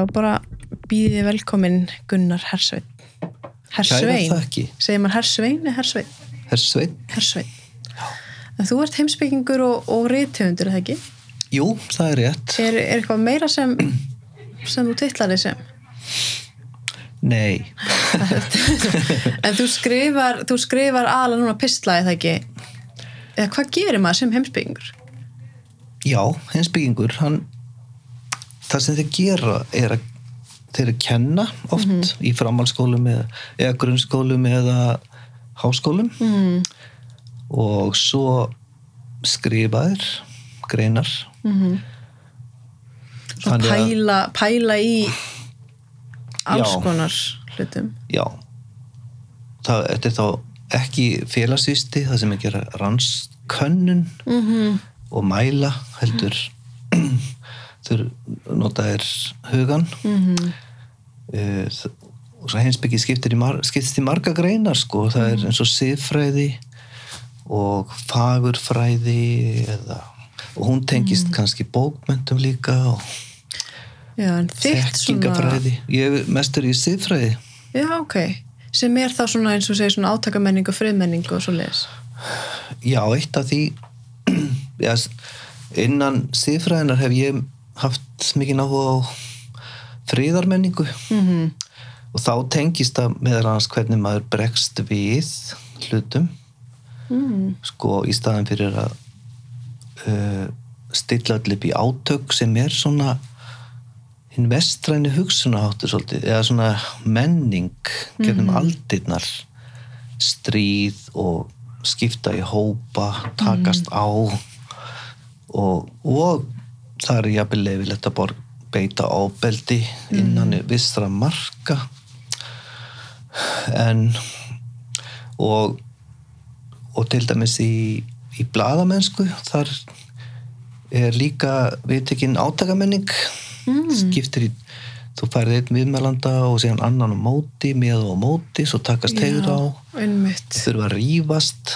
þá bara býðið velkomin Gunnar Hersvein Hersvein, segir maður Hersvein eða Hersvein? Hersvein en þú ert heimsbyggingur og, og reythöfundur, er það ekki? Jú, það er rétt. Er, er eitthvað meira sem sem þú titlar þig sem? Nei, en þú skrifar, þú skrifar alveg núna pistla, er það ekki? eða hvað gerir maður sem heimsbyggingur? já, heimsbyggingur, hann, það sem þeir gera er að þeir eru að kenna oft í framhaldsskólum eða, eða grunnskólum eða háskólum. Mm. og svo skrifaðir greinar. Mm Svo Þannig að- pæla, pæla í alls Já. konar hlutum. Já. Það þetta er þá ekki félagsvísti það sem er að gera rannskönnun mm -hmm. og mæla heldur þau nota er hugan Mm -hmm. uh, og svo heimsbyggi skiptir í, mar, í marga greinar sko, það er eins og siðfræði og fagurfræði eða, og hún tengist kannski bókmentum líka og Já, þitt svona þekkingafræði. Ég er mestur í siðfræði. Já, ok, sem er þá svona eins og segir svona átakamenning og friðmenning og svo leiðis já, eitt af því já, innan siðfræðinar hef ég haft mikið áhuga á friðarmenningu. Mm -hmm. og þá tengist það meðal annars hvernig maður bregst við hlutum. Mm. sko í staðin fyrir að uh, stilla allir upp í átök sem er svona hinn vestræni hugsunaháttur svolítið, eða svona menning gefnum aldirnar. Stríð og skipta í hópa, takast á og, og það er jafnvel leifilegt að borg beita ábeldi innan mm. vissra marka. En og og til dæmis í, í bladamennsku þar er líka viðtekinn átakamenning Mm. skiptir í þú færði einn viðmælanda og síðan annan á móti, með og móti svo takast heiður á, einmitt. Þurfa að rífast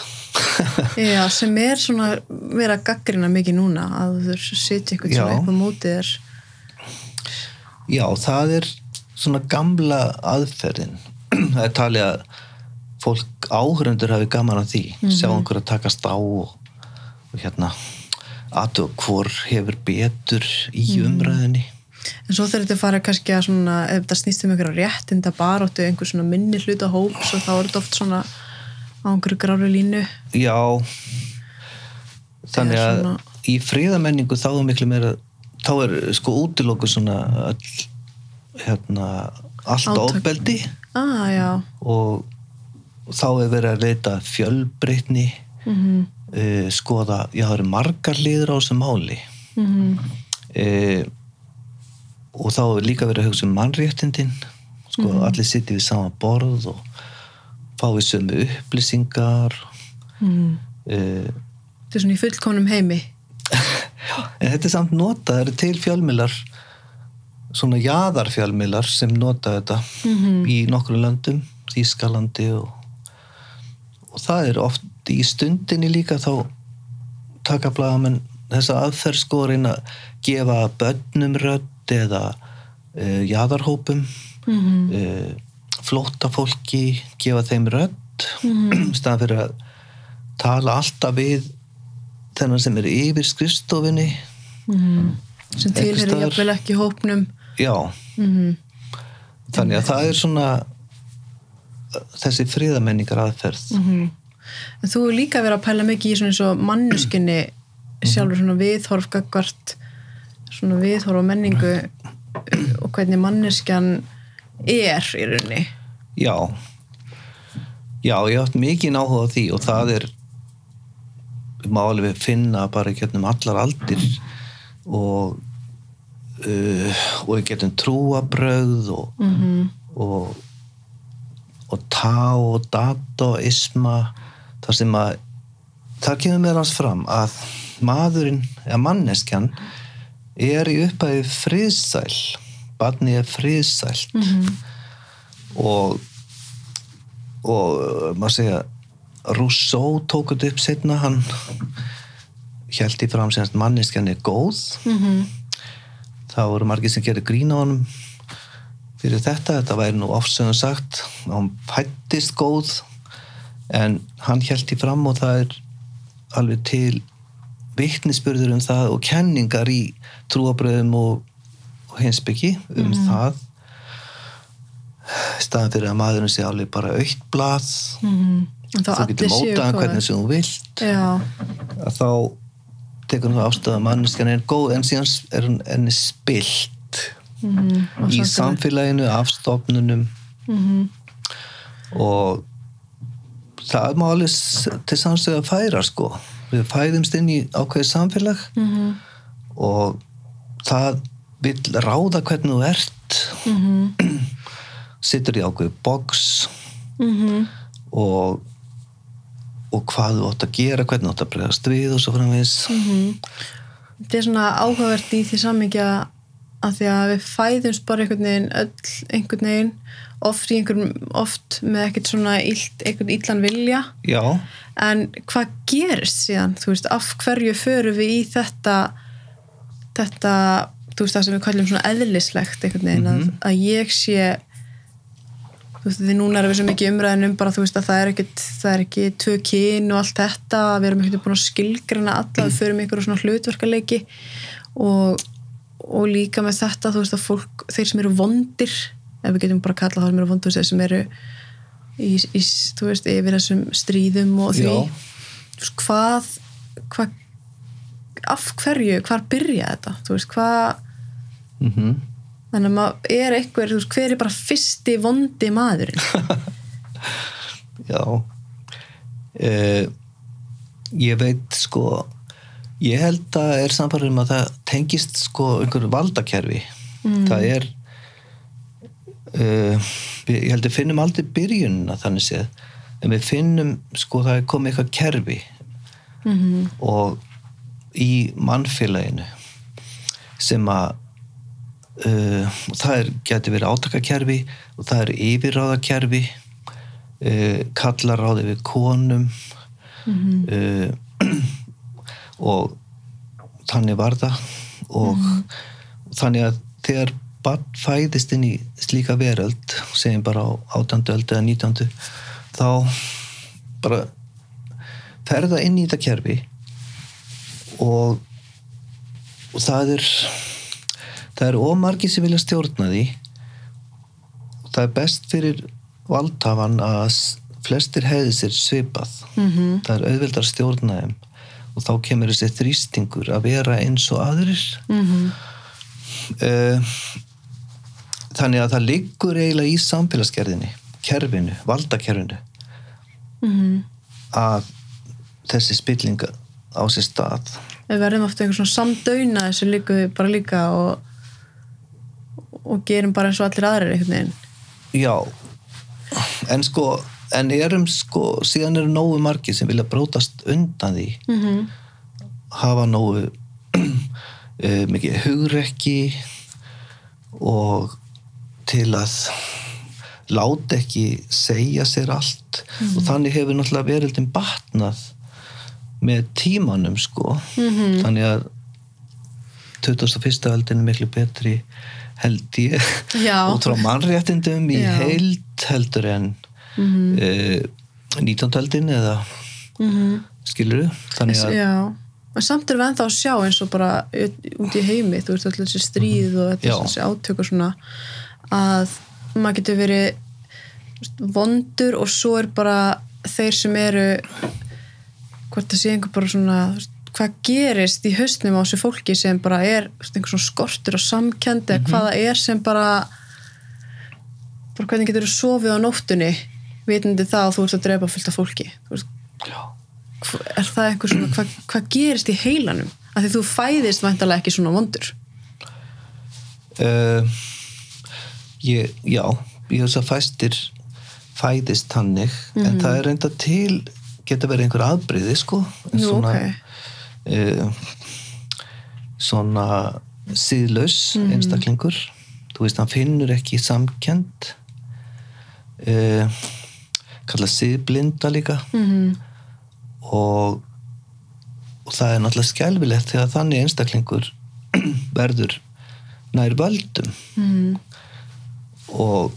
Já, sem er svona vera að gaggrina mikið núna að þú sitja eitthvað upp á mótið þér. Já, það er svona gamla aðferðin. Það er talið að fólk áhörundur hafi gaman að því. Sjá einhver að takast á og, og hérna aðtöð hvor hefur betur í umræðinni en svo þegar þetta fara kannski að svona ef þetta snýst um einhverja réttinda baróttu einhver svona minni hluta hóps og þá er þetta oft svona á einhverju gráru línu. Já. Þannig að svona- í friðamenningu þá er miklu meira þá er sko útilokku svona all, hérna allt Átök. ofbeldi. Ah, og þá er verið að leita fjölbreytni mm uh, skoða, já það eru margar liður á þessu máli. -hmm. uh, og þá er líka verið að hugsa um mannréttindin. Sko allir sitja við sama borð og fái sömu upplýsingar Mm. uh, þetta er svona í fullkomnum heimi En þetta er samt nota, það eru til fjölmiðlar svona jaðarfjölmiðlar sem nota þetta Mhm. í nokkru löndum, Þýskalandi og, og það er oft í stundinni líka þá taka blagamenn þessa aðferð sko að gefa börnum rödd eða uh, jaðarhópum mm uh, flótta fólki gefa þeim rödd Mhm. staðan fyrir að tala alltaf við þennan sem er yfir skrifstofinni -hmm. sem staðar. jafnvel ekki hópnum já, mm þannig að það er svona þessi friðamenningar aðferð -hmm. en þú er líka verið að pæla mikið í svona eins og mannuskinni sjálfur svona viðhorf gagvart svona viðhorf og menningu og hvernig manneskjan er í rauninni. Já. Já, ég átt mikið áhuga á því og það er má alveg finna bara getnum allar aldir og uh, og í getum trúabröð og, mm -hmm. og og tá og dataisma þar sem að það kemur meðal hans fram að maðurinn, eða manneskjan er í upphæði friðsæl barni er friðsælt. Og og uh, maður segja Rousseau tók þetta upp setna hann held í fram sem að manneskjan er góð. Mm -hmm. það voru margir sem gerði grín á honum fyrir þetta, þetta væri nú ofsögum sagt hann fættist góð en hann held í fram og það er alveg til vittnisspurður um það og kenningar í trúabröðum og, og hinsbyggi um það. Í staðan fyrir að maðurinn sé alveg bara aukt blað. Mm -hmm. þú getur mótaðan hvernig sem þú vilt. Já, að þá tekur hún ástöða manneskjan er góð en síðan er hún enni spilt. Mm -hmm. í samfélaginu, afstofnunum mm og það má alveg til samstöðu að færa sko. Við fæðumst inn í ákveðið samfélag. -hmm. og það vil ráða hvernig þú ert. Mm -hmm. situr í ákveðið box. Mm og og hvað þú átt að gera, hvernig þú átt að bregðast við og svo framvegis. Þetta er svona áhugavert í því samingja að því að við fæðumst bara einhvern veginn öll einhvern veginn oft, oft með ekkert svona einhvern illan vilja. Já, en hvað gerist síðan? Þú veist, af hverju förum við í þetta þetta, þú veist það sem við kallum svona eðlislegt einhvern veginn, að, að ég sé þú veist, því núna erum við svo mikið umræðin um bara þú veist að það er ekkit það er ekki tvö kyn og allt þetta við erum ekkert búin að skilgrana alla við förum ykkur svona hlutverkaleiki og, og líka með þetta þú veist að fólk, þeir sem eru vondir ef við getum bara að kalla það sem eru vondir þeir sem eru í, í, þú veist, yfir þessum stríðum og því Já. hvað, hvað af hverju, hvar byrja þetta þú veist, hvað mhm. Þannig að maður er einhver, veist, hver er bara fyrsti vondi maðurinn? Já. Uh, Ég veit sko ég held að er samfæður um að það tengist sko einhverju valdakerfi. Það er uh, ég held að finnum aldrei byrjunina þannig séð en við finnum sko það er komið eitthvað kerfi. Mm og í mannfélaginu sem að uh, og það er, geti verið átakakerfi og það er yfirráðakerfi uh, kallaráði við konum uh, og þannig var það og þannig að þegar barn fæðist inn í slíka veröld segjum bara á 18. öld eða 19. þá bara ferða inn í þetta kerfi og, og það er það er ómargi sem vilja stjórna því. Það er best fyrir valdhafan að flestir hefði sér svipað. -hmm. það er auðveldar að stjórna þeim. Og þá kemur þessi þrýstingur að vera eins og aðrir. Mm uh, þannig að það liggur eiginlega í samfélagsgerðinni kerfinu, valdakerfinu. -hmm. að þessi spilling á sér stað. Við verðum ofta eitthvað svona samdauna þessu við bara líka og, og gerum bara eins og allir aðrir einhvern veginn já en sko en erum sko, síðan eru nógu margir sem vilja brótast undan því mm -hmm. hafa nógu uh, mikið hugrekki og til að láta ekki segja sér allt og þannig hefur náttúrulega veröldin batnað með tímanum sko Mhm. þannig að 21. öldin er miklu betri held ég út frá mannréttindum í Já. heild heldur en Mhm. uh, 19. öldin eða Mm skilur þannig að já en samt erum við ennþá að sjá eins og bara út í heimi, þú veist allir þessi stríð og Já. þetta, þessi átök og svona að maður getur verið þú vondur og svo er bara þeir sem eru hvort það sé einhver bara svona þú hvað gerist í haustnum á þessu fólki sem bara er skortur og samkendi eða hvað það er sem bara bara hvernig getur þú sofið á nóttunni vitandi það að þú ert að drepa fullt af fólki? Veist, er það eitthvað svona hvað, hvað gerist í heilanum? Af því þú fæðist væntalega ekki svona vondur. Uh, ég, já, ég hef þess að fæstir fæðist þannig en það er reynda til geta verið einhver aðbriði sko. En Jú, svona, ok. Uh, svona síðlaus einstaklingur. Þú veist, hann finnur ekki samkend uh, kalla síðblinda líka. Mm og, og það er náttúrulega skjálfilegt þegar þannig einstaklingur verður nær völdum. -hmm. og,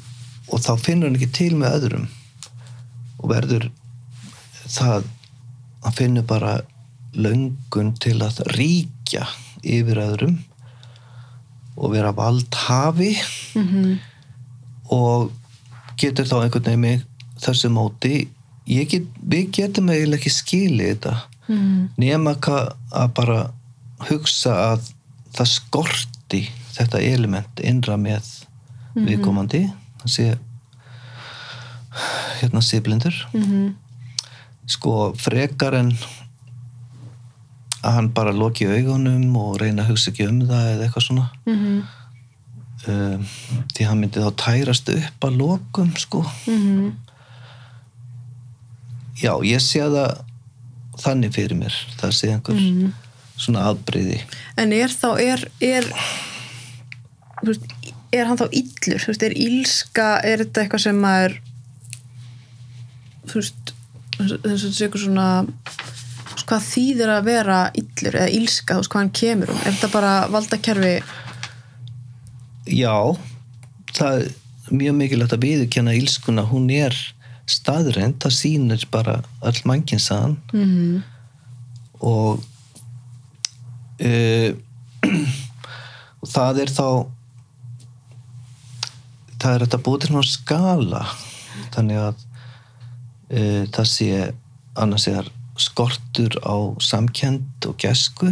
og þá finnur hann ekki til með öðrum. Og verður það hann finnur bara löngun til að ríkja yfir öðrum og vera valdhafi Mhm. og getur þá einhvern veginn þessu móti get, við getum eiginlega ekki skilið þetta Mhm. nema ka- að bara hugsa að það skorti þetta element innra með viðkomandi það sé hérna siblindur Mhm. sko frekar en að hann bara loki augunum og reyna að hugsa ekki um það eða eitthvað svona Mhm. um, því hann myndi þá tærast upp að lokum sko Mhm. já, ég sé það þannig fyrir mér það sé einhver Mhm. svona afbreyði En er þá, er, er, er hann þá illur? Þú veist, er ílska, er þetta eitthvað sem maður, þú veist, þess að þetta sé eitthvað svona, hvað þýðir að vera illur eða ílska, þú veist, hvað hann kemur um? Er þetta bara valdakerfi? já, það er mjög mikilvægt að viðurkenna ílskuna, hún er staðreind, það sýnir bara öll mannkinsaðan Mm og uh, og það er þá það er þetta búið til svona skala þannig að uh, það sé annars er skortur á samkend og gesku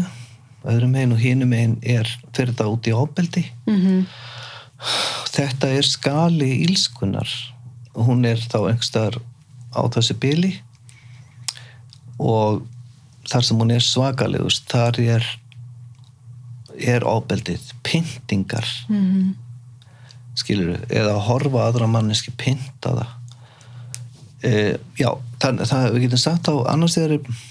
öðrum megin og hinum megin er fyrir það út í ábeldi -hmm. þetta er skali ílskunar. Og hún er þá einhverstaðar á þessu byli og þar sem hún er svakalegust þar er er ábeldið pyntingar. Mm skilur eða að horfa aðra manneski pynta það e, já, það, það við getum sagt á annars þegar er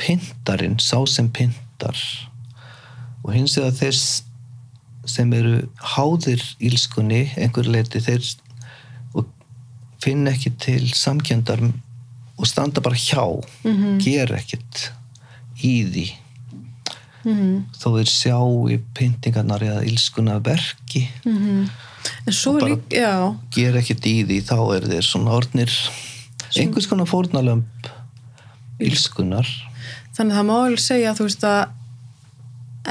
pyntarinn sá sem pyntar og hins vegar þeir sem eru háðir ílskunni einhver leiti þeir og finna ekki til samkjöndar og standa bara hjá Mhm. gera ekkert í því. Mm þó þeir sjá í pyntingarnar eða ílskuna verki. En svo Og bara- líka, já, gera ekkert í því þá er þeir svona orðnir einhvers konar fórnalömb ílskunar þannig að það má alveg segja, þú veist, að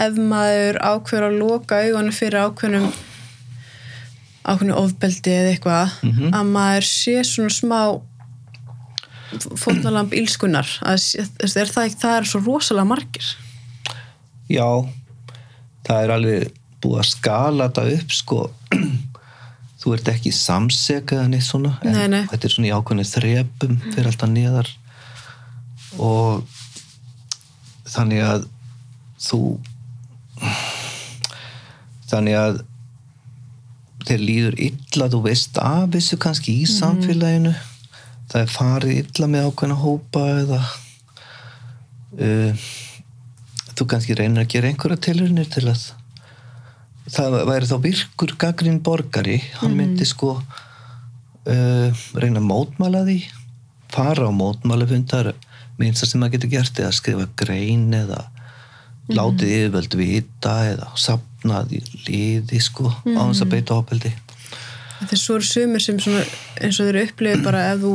ef maður ákveður að loka augunum fyrir ákveðnum ákveðnum ofbeldi eða eitthvað Mhm. að maður sé svona smá fórnalamb ílskunar að sé- þú veist, er það, það er svo rosalega margir. Já, það er alveg búið að skala þetta upp sko þú ert ekki samseka eða neitt svona en Nei, nei. þetta er svona í ákveðni þrepum fyrir alltaf neðar. Og þannig að þú þannig að þeir líður illa þú veist af þessu kannski í samfélaginu. Það er farið illa með ákveðna hópa eða uh, þú kannski reynir að gera einhverja tilhörnir til að það væri þá virkur gaggrín borgari. Hann myndi sko uh, reyna að mótmæla því fara á mótmælafundar minnst sem maður getur gert eða skrifa grein eða látið yfirvöld vita eða sapnað í liði sko á þess að beita ábeldi þegar svo eru sumir sem svona, eins og þeir eru upplifið bara ef þú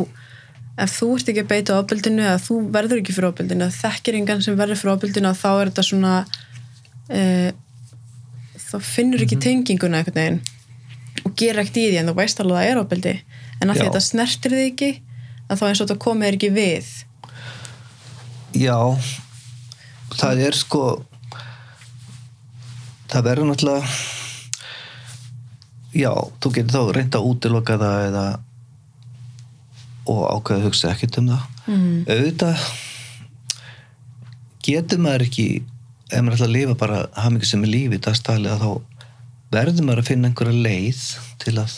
ef þú ert ekki að beita ofbeldinu eða þú verður ekki fyrir ofbeldinu eða þekkir engan sem verður fyrir ofbeldinu þá er þetta svona e, þá finnur ekki tenginguna einhvern veginn og gerir ekkert í því en þú veist alveg að það er ofbeldi. En að því að þetta snertir þig ekki að þá eins og þetta komið er ekki við. Já, það er sko það verður náttúrulega já, þú getur þá reynd að útiloka það eða og ákveða að hugsa ekkert um það. Mm. auðvitað getur maður ekki ef maður ætla að lifa bara hamingi sem er lífi dagstælega þá verður maður að finna einhverja leið til að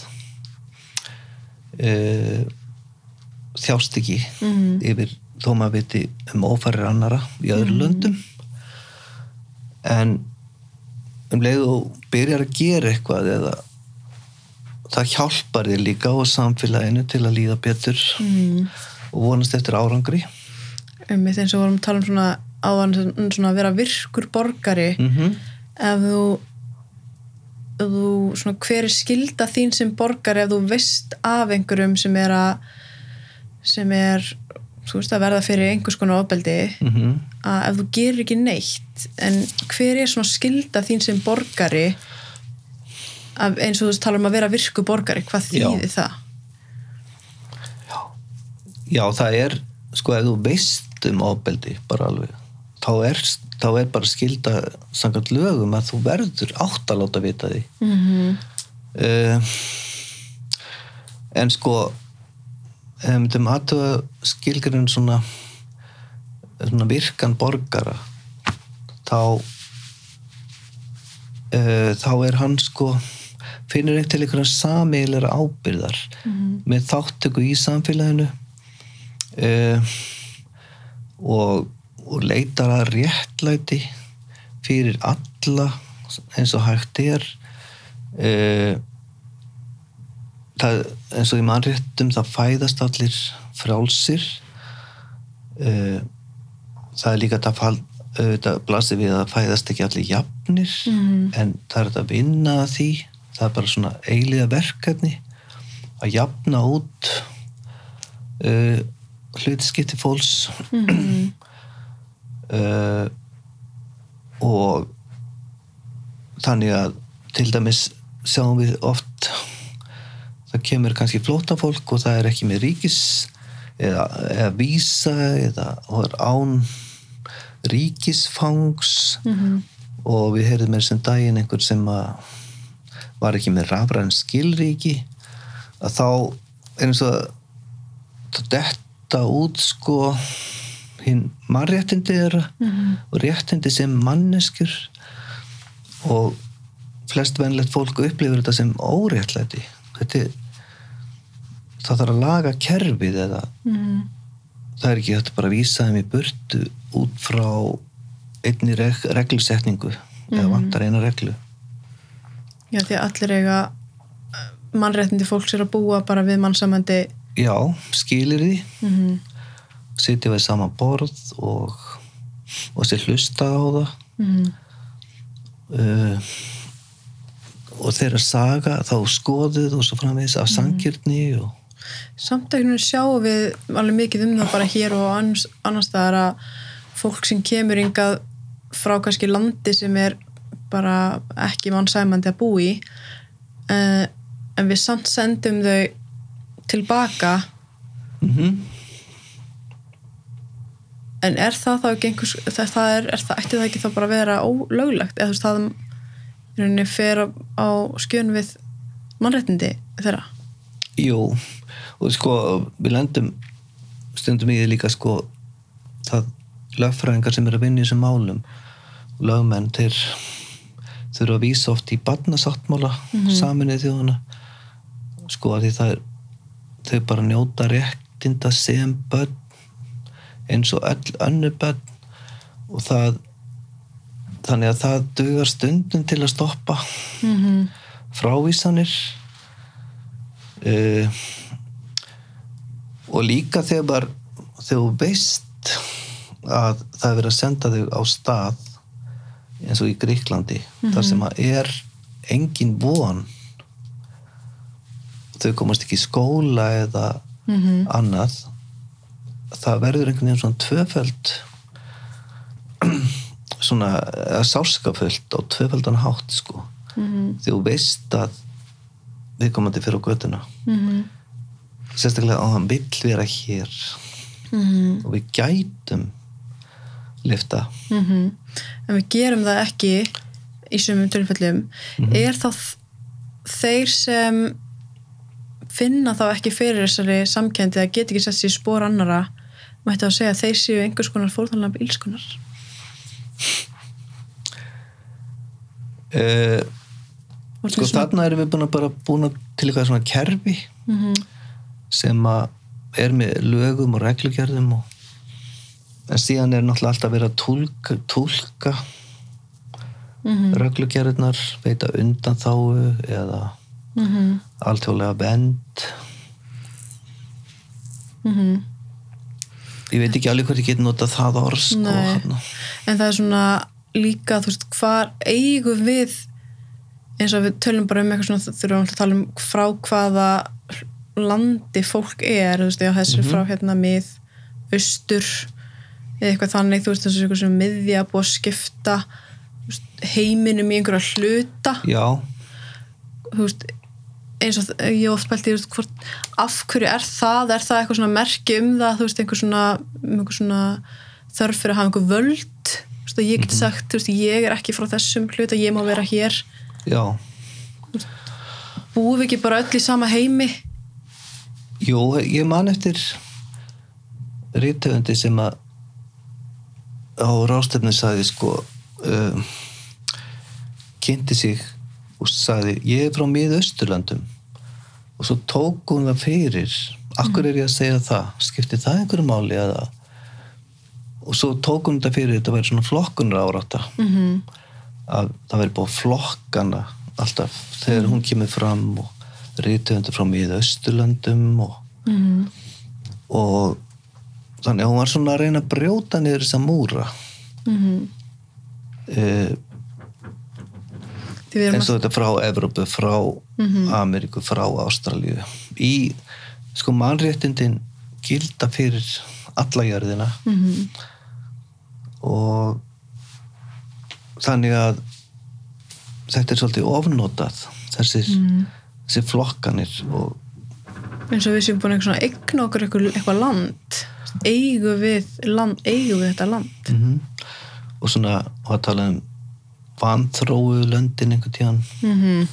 uh, þjást ekki Mhm. yfir þó maður viti um ófærir annara í öðru löndum en um leið og byrjar að gera eitthvað eða það hjálpar þér líka á samfélaginu til að líða betur Mm. og vonast eftir árangri um eins og vorum að tala um svona svona að vera virkur borgari mm -hmm. ef þú þú, svona, hver er skilda þín sem borgar ef þú veist af einhverjum sem er að sem er þú veist að verða fyrir einhvers konar ofbeldi mm að ef þú gerir ekki neitt en hver er svona skilda þín sem borgari af, eins og þú tala um að vera virku borgari hvað Já. þýðir það? Já, það er, sko, ef þú veist um ofbeldi bara alveg, þá er, þá er bara skilda samkvæmt lögum að þú verður átt að láta vita því. Mm -hmm. Uh, en sko, ef við myndum aðtöða skilgurinn svona, svona virkan borgara, þá, uh, þá er hann sko, finnur ekki til einhverja sameigilega ábyrðar með þáttöku í samfélaginu uh, og, og leitar að réttlæti fyrir alla eins og hægt er. Uh, það, eins og í mannréttum það fæðast allir frálsir uh, það er líka þetta fall auðvitað blasir við að fæðast ekki allir jafnir en það er að vinna að því. Það er bara svona eiliða verkefni að jafna út uh, hlutskipti fólks uh, og þannig að til dæmis sjáum við oft það kemur kannski flótafólk og það er ekki með ríkis eða, eða vísa eða og án ríkisfangs Mhm. og við heyrðum með sem daginn einhver sem að var ekki með rafræn skilríki að þá eins og að detta út sko hinn mannréttindi þeirra Mhm. og réttindi sem manneskjur og flest venlegt fólk upplifir þetta sem óréttlæti þetta er það þarf að laga kerfið eða Mhm. það er ekki að bara vísa þeim í burtu út frá einni reg reglusetningu eða vantar eina reglu Já, því að allir eiga mannréttindi fólks er að búa bara við mannsamandi já, skilir því mm -hmm. Sitja við sama borð og, og sér hlusta á það. Mhm. uh, og þeirra saga þá skoðuð og svo framvegis af sankirni og Samt ekki nú sjáum við alveg mikið um það bara hér og annars, annars staðar að fólk sem kemur yngað frá kannski landi sem er bara ekki mannsæmandi að búa í uh, en við samt sendum þau tilbaka mm en er það þá ekki einhvers það, er, er það, ætti það ekki þá bara að vera ólöglegt? Eða þú veist það í rauninni fer á, skjön við mannréttindi þeirra? Jú, og sko við lendum stundum í því líka sko það lögfræðingar sem eru að vinna í þessum málum lögmenn þeir þurfa að vísa oft í barnasáttmála mm saminnið þjóðuna sko að því það er þau bara njóta réttinda sem börn eins og öll önnu börn. Og það þannig að það dugar stundum til að stoppa mm -hmm. frávísanir. Uh, og líka þegar þú veist að það er verið að senda þau á stað eins og í Gríklandi þar sem að er engin von. Þau komast ekki í skóla eða annað það verður einhvern veginn svona tvöföld svona sáskaföld á tvöföldan hátt sko. Því þú veist að við komandi fyrir á götuna. Sérstaklega að hann vill vera hér. Og við gætum lifta en við gerum það ekki í sumum tilfellum. Er þá þeir sem finna þá ekki fyrir þessari samkendi að geta ekki sett sér spór annara mætti að segja að þeir séu einhvers konar fórþanlega ílskunar uh, sko þarna erum við búin að bara búin að til eitthvað svona kerfi mm -hmm. sem að er með lögum og reglugerðum og en síðan er náttúrulega alltaf verið að túlka, túlka Mm -hmm. reglugerðunar veita undanþáu eða Mm -hmm. alþjóðlega vend Mm -hmm. ég veit ekki alveg hvað ég get notað það orð sko, en það er svona líka þú veist, hvar eigum við eins og við tölum bara um eitthvað svona þurfum alltaf að tala um frá hvaða landi fólk er þú veist, já, þessi Mhm. frá hérna mið austur eða eitthvað þannig, þú veist, þessi eitthvað sem miðja búið að skipta heiminum í einhverja hluta já, þú veist, eins og ég oft pælti, þú veist, hvort, af hverju er það? Er það eitthvað svona merki um það? Þú veist, einhver svona, um einhver svona þörf fyrir að hafa einhver völd? Veist, að ég geti sagt, þú veist, ég er ekki frá þessum hluta, ég má vera hér. Já. Búum við ekki bara öll í sama heimi? Jú, ég man eftir rítöfundi sem að á rástefni sagði sko um, kynnti sig og sagði ég er frá miðausturlandum og svo tók hún það fyrir. Akkur er ég að segja það? Skipti það einhverju máli eða? Og svo tók hún það fyrir þetta væri svona flokkunar árátta. Mm -hmm. að það væri búið flokkana alltaf þegar hún kemur fram og rítöfundur frá miðausturlandum og Mm og þannig að hún var svona að reyna að brjóta niður þessa múra. -hmm. eh, því við erum eins og þetta frá Evrópu, frá Mhm. Ameríku, frá Ástralíu í sko mannréttindin gilda fyrir alla jörðina mm -hmm. og þannig að þetta er svolítið ofnotað þessir, Mhm. þessi flokkanir og eins og við séum búin eitthvað eigna okkur eitthvað, land eigum við, land, eigum við þetta land mm og svona og að tala um vanþróu löndin einhvern tíðan mm -hmm.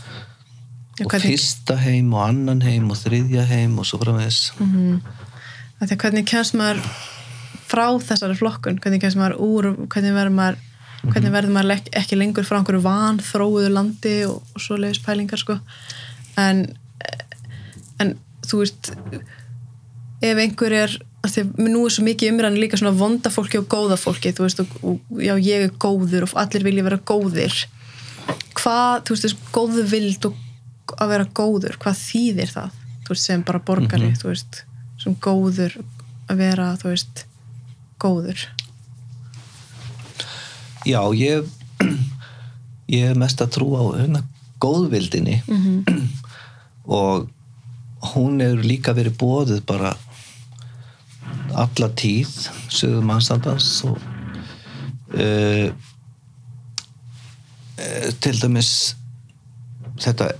og fyrsta heim og annan heim og þriðja heim og svo framvegis. Mm -hmm. hvernig kemst maður frá þessari flokkun? Hvernig kemst maður úr hvernig verður maður, hvernig verður maður ekki lengur frá einhverju vanþróuðu landi og, og svo leiðis pælingar sko? En en þú veist ef einhver er að nú er svo mikið umræðan líka svona vonda fólki og góða fólki þú veist og, og já ég er góður og allir vilja vera góðir. Hvað, þú veist, þessi góðu vild að vera góður, hvað þýðir það? Þú veist, sem bara borgari þú veist, sem góður að vera, þú veist, góður. Já, ég ég er mest að trú á hérna góðvildinni. Mm -hmm. og hún hefur líka verið bóðið bara alla tíð sögum mannstandans og uh, uh, til dæmis þetta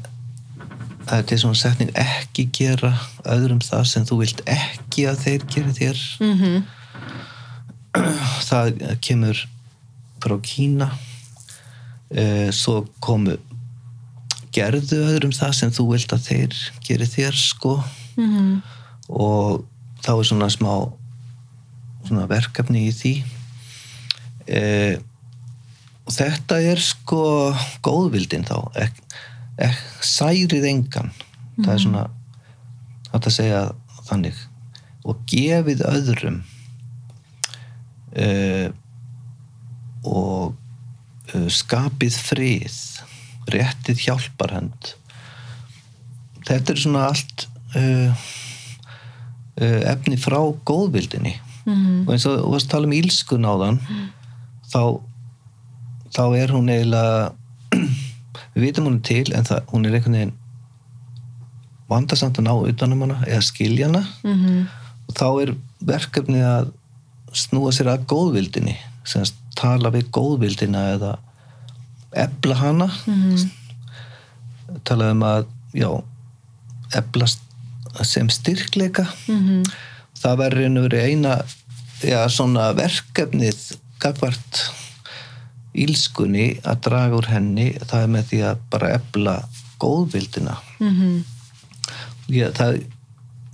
þetta er svona setning ekki gera öðrum það sem þú vilt ekki að þeir gera þér. Mm það kemur frá Kína. Eh, svo komu gerðu öðrum það sem þú vilt að þeir geri þér sko. -hmm. og þá er svona smá svona verkefni í því. Eh, og þetta er sko góðvildin þá. Ek, ek, særið engan. Það er svona hægt að segja þannig. Og gefið öðrum. Uh, og uh, skapið frið. Réttið hjálparhönd. Þetta er svona allt uh, uh, efni frá góðvildinni Mm og eins og þú varst að tala um ílskun á þann þá, þá er hún eiginlega við vitum hún til en það, hún er einhvern veginn vandasamt að ná utanum hana eða skilja hana -hmm. og þá er verkefnið að snúa sér að góðvildinni sem sagt, tala við góðvildina eða ebla hana Mhm. tala um að já, ebla sem styrkleika Mhm. Það verður einu verið eina já, svona verkefnið gagvart ílskunni að draga úr henni það er með því að bara ebla góðvildina Mhm. Já, það,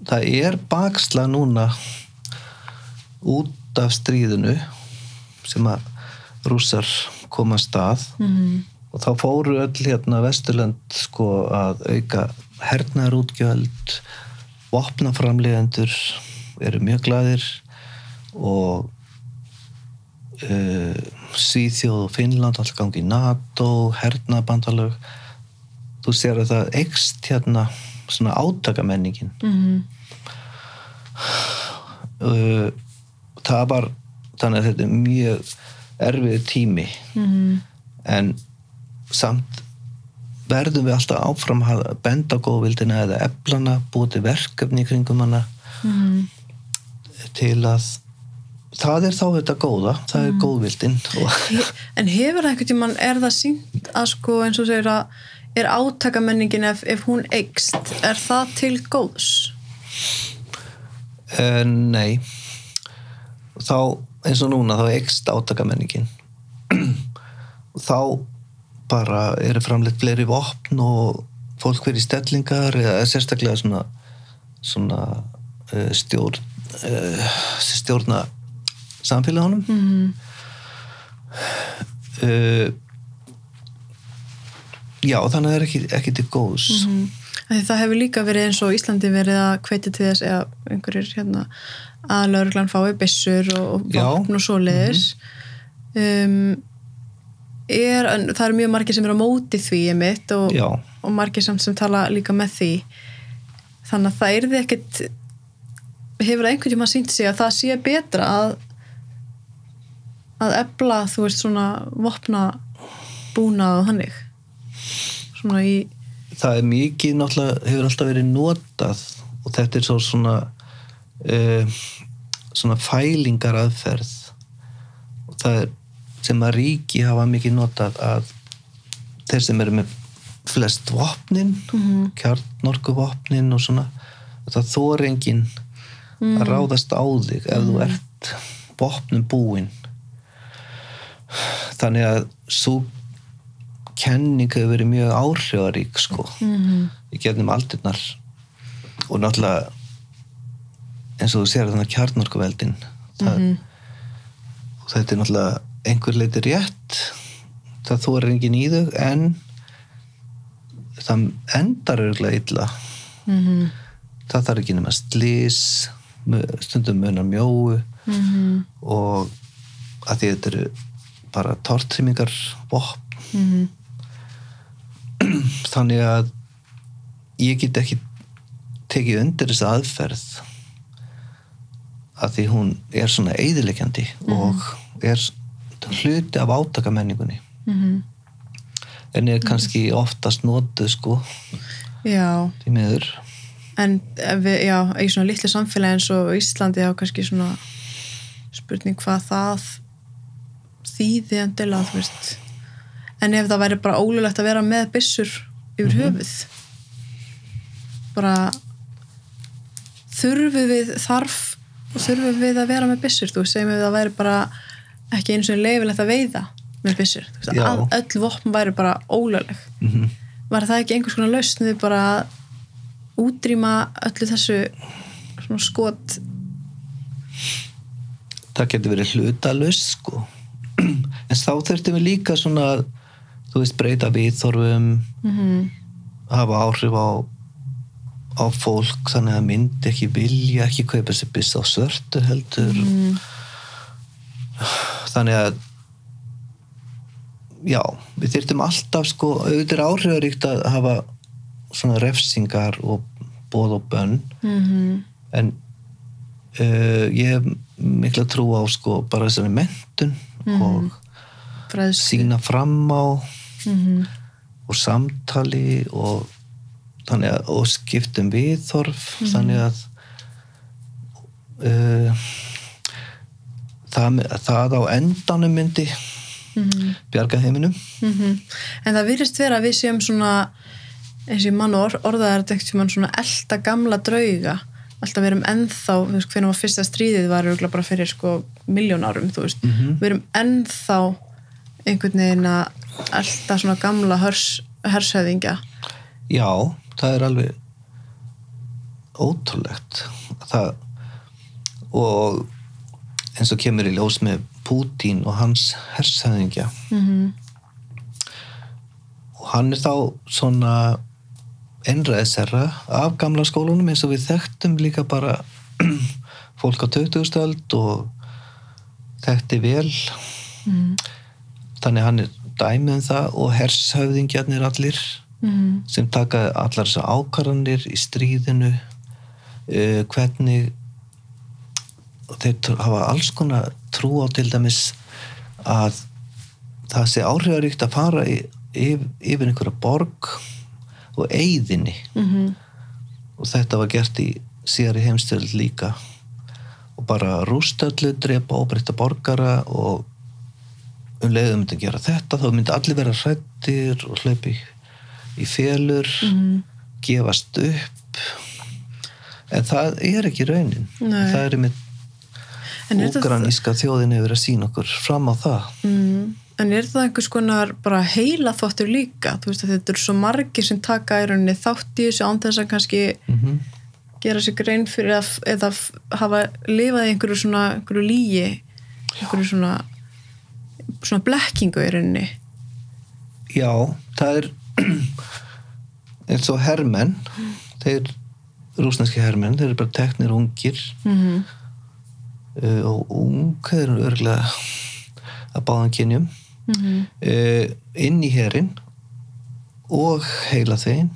það er baksla núna út af stríðinu sem að rússar koma að stað Mhm. og þá fóru öll hérna Vesturland sko að auka hernaðarútgjöld vopnaframlegendur eru mjög glaðir og uh, Svíþjóð og Finnland alltaf gangi NATO hernaðabandalög þú sér að það ekst hérna svona átakamenningin Mhm. uh, það var þannig að þetta er mjög erfið tími Mhm. en samt verðum við alltaf áfram að benda góðvildina eða eflana, búið til verkefni kringum hana Mhm. Til að það er þá þetta góða, það er góðvildin og He- En hefur það einhvern tímann, er það sínt að sko eins og segir að er átakamenningin ef, ef hún eikst, er það til góðs? Uh, nei. Þá eins og núna þá ekst átakamenningin. Þá bara eru framleitt fleiri vopn og fólk verið stellingar eða sérstaklega svona, svona uh, stjórn uh, stjórna samfélagunum. Mm uh, já þannig að það er ekki, ekki til góðs. Því það hefur líka verið eins og Íslandi verið að hvetja til þess eða einhverjir hérna að lauruglan fái byssur og, vopn og svoleiðis. Um, er, en það eru mjög margir sem eru á móti því mitt og, og margir samt sem tala líka með því. Þannig að það er því ekkit hefur einhvern tíma sínt sig að það sé betra að að ebla þú veist svona vopna búnað og hannig svona í það er mikið náttúrulega hefur alltaf verið notað og þetta er svo svona uh, svona fælingar aðferð og það er sem að ríki hafa mikið notað að þeir sem eru með flest vopnin Mhm. kjarnorku vopnin og svona það þór engin að ráðast á þig ef þú ert vopnum búin þannig að svo kenning hefur verið mjög áhrifarík sko mm í gefnum aldirnar. Og náttúrulega eins og þú sér þannig kjarnorkuveldin það, og þetta er náttúrulega einhver leiti rétt. Það þú er engin í þau en það endar auðvitað illa. -hmm. það þarf ekki nema slís stundum munar mjóu Mm og að því þetta eru bara tortrimingar vopn. -hmm. þannig að ég get ekki tekið undir þessa aðferð að því hún er svona eðilegjandi og er hluti af átakamenningunni. Mhm. en er kannski oftast notuð sko. Já, því miður en við, já, í svona litlu samfélagi eins og Íslandi þá kannski svona spurning hvað það þýði þú veist. En ef það væri bara ólulegt að vera með byssur yfir höfuð bara þurfum við þarf þurfum við að vera með byssur þú segjum við að það væri bara ekki eins og leifilegt að veiða með að öll vopn væri bara ólögleg. Mm var það ekki einhvers konar lausn við bara útrýma öllu þessu svona skot. Það getur verið hlutalust sko. En þá þurftum við líka svona þú veist breyta viðþorfum mm hafa áhrif á á fólk þannig að myndi ekki vilja ekki kaupa sér byss á svörtu heldur. Þannig að já, við þyrftum alltaf sko, auðvitað áhrifaríkt að hafa svona refsingar og bóð og bönn. -hmm. en uh, ég hef mikla trú á sko bara þessari mentun og fræðslu. sína fram á mm og samtali og, þannig að, og skiptum viðþorf þannig að uh, það, það á endanum myndi -hmm. bjarga heiminum. En það virðist vera að við séum svona eins og mann or, orðaðar þetta ekkert sem mann svona elda gamla drauga. Alltaf við erum ennþá, þú veist, hvernig var fyrsta stríðið var örugglega bara fyrir sko miljón árum, þú veist, við erum ennþá einhvern veginn að elda svona gamla hörs, hershöðingja já, það er alveg ótrúlegt. Það og eins og kemur í ljós með Pútín og hans hersæðingja mm -hmm. og hann er þá svona einræðisherra af gamla skólunum eins og við þekktum líka bara fólk á 20. öld og þekkti vel. Þannig hann er dæmið um það og hershöfðingjarnir allir Mm. sem taka allar þessar ákvarðanir í stríðinu uh, hvernig þeir hafa alls konar trú á til dæmis að það sé áhrifaríkt að fara yfir einhverja borg og eyðinni mhm, og þetta var gert í síðari heimstöld líka og bara rústöllu, drepa óbreytta borgara og um leiðum myndi að gera þetta þá myndi allir vera hrættir og hlaupi í félur mhm. gefast upp en það er ekki raunin Nei. það er með ógraníska þjóðin hefur að sína okkur fram á það Mm. En er það einhvers konar bara heila þvottur líka? Þú veist að þetta eru svo margir sem taka í rauninni þátt í þessu án þess að kannski mm gera sér grein fyrir að, eða hafa lifað í einhverju svona einhverju lígi, einhverju svona svona blekkingu í rauninni. Já, það er eins og hermenn þeir rúsneski hermenn, þeir eru bara teknir ungir Mm uh, og ung þeir eru örgulega að báðan kynjum -hmm. uh, inn í herin og heila þeim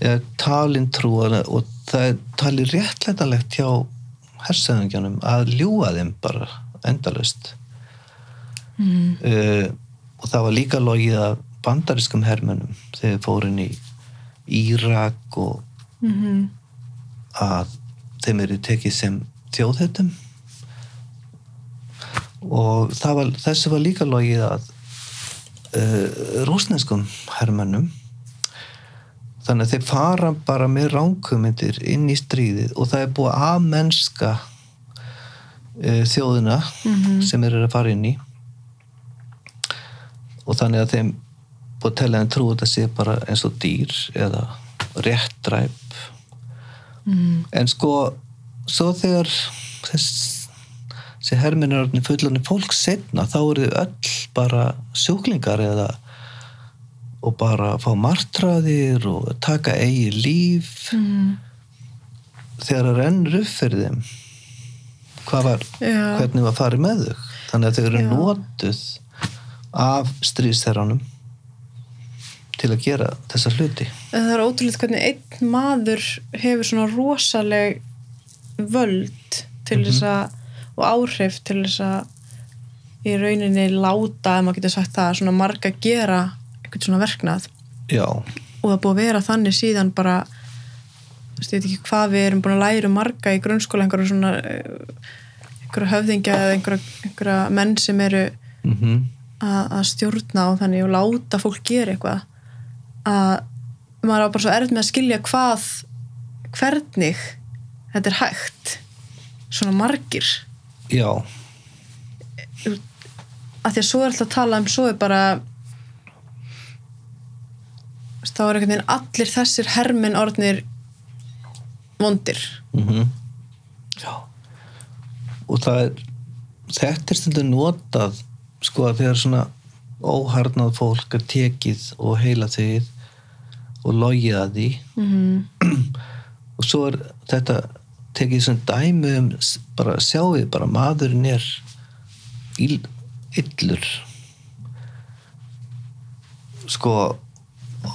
eða talin trúa og það er talið réttlætanlegt hjá hersæðingjanum að ljúga þeim bara endalust Mm uh, og það var líka logið af bandariskum hermennum þegar fóru inn í Írak og -hmm. að þeim eru tekið sem þjóðhettum og það var, þessu var líka logið að uh, rúsneskum hermennum þannig að þeir fara bara með ránkumindir inn í stríðið og það er búið að mennska uh, þjóðina Mhm. sem þeir eru að fara inn í. Og þannig að þeim búið að tella en trú þetta sé bara eins og dýr eða réttræp Mm en sko svo þegar þess, er orðin fullanir fólk setna þá eru þau öll bara sjúklingar eða og bara fá martraðir og taka eigi líf. -hmm. þegar það rennur upp fyrir þeim hvað var, hvernig var farið með þau? Þannig að þau eru Já. notuð af stríðsherranum til að gera þessa hluti. En það er ótrúlega hvernig einn maður hefur svona rosaleg völd til þess að og áhrif til þess að í rauninni láta, ef maður getur sagt það, svona marga gera eitthvað svona verknað. Já, og það er búið að vera þannig síðan bara ég veit ekki hvað við erum búin að læra marga í grunnskóla einhverju svona eh, einhverju höfðingja eða einhverja menn sem eru mhm. að, að stjórna og þannig og láta fólk gera eitthvað. Að maður á bara svo erfitt með að skilja hvað hvernig þetta er hægt. Svona margir já, að því að svo er alltaf að tala um svo er bara þá er einhvern veginn allir þessir herminn orðnir vondir. Mm Já. Og það er þetta er stundum notað sko að þegar svona óharnað fólk er tekið og heila þegið og logið að því. Mm -hmm. og svo er þetta tekið sem dæmi um bara sjáið bara maðurinn er ill, illur. Sko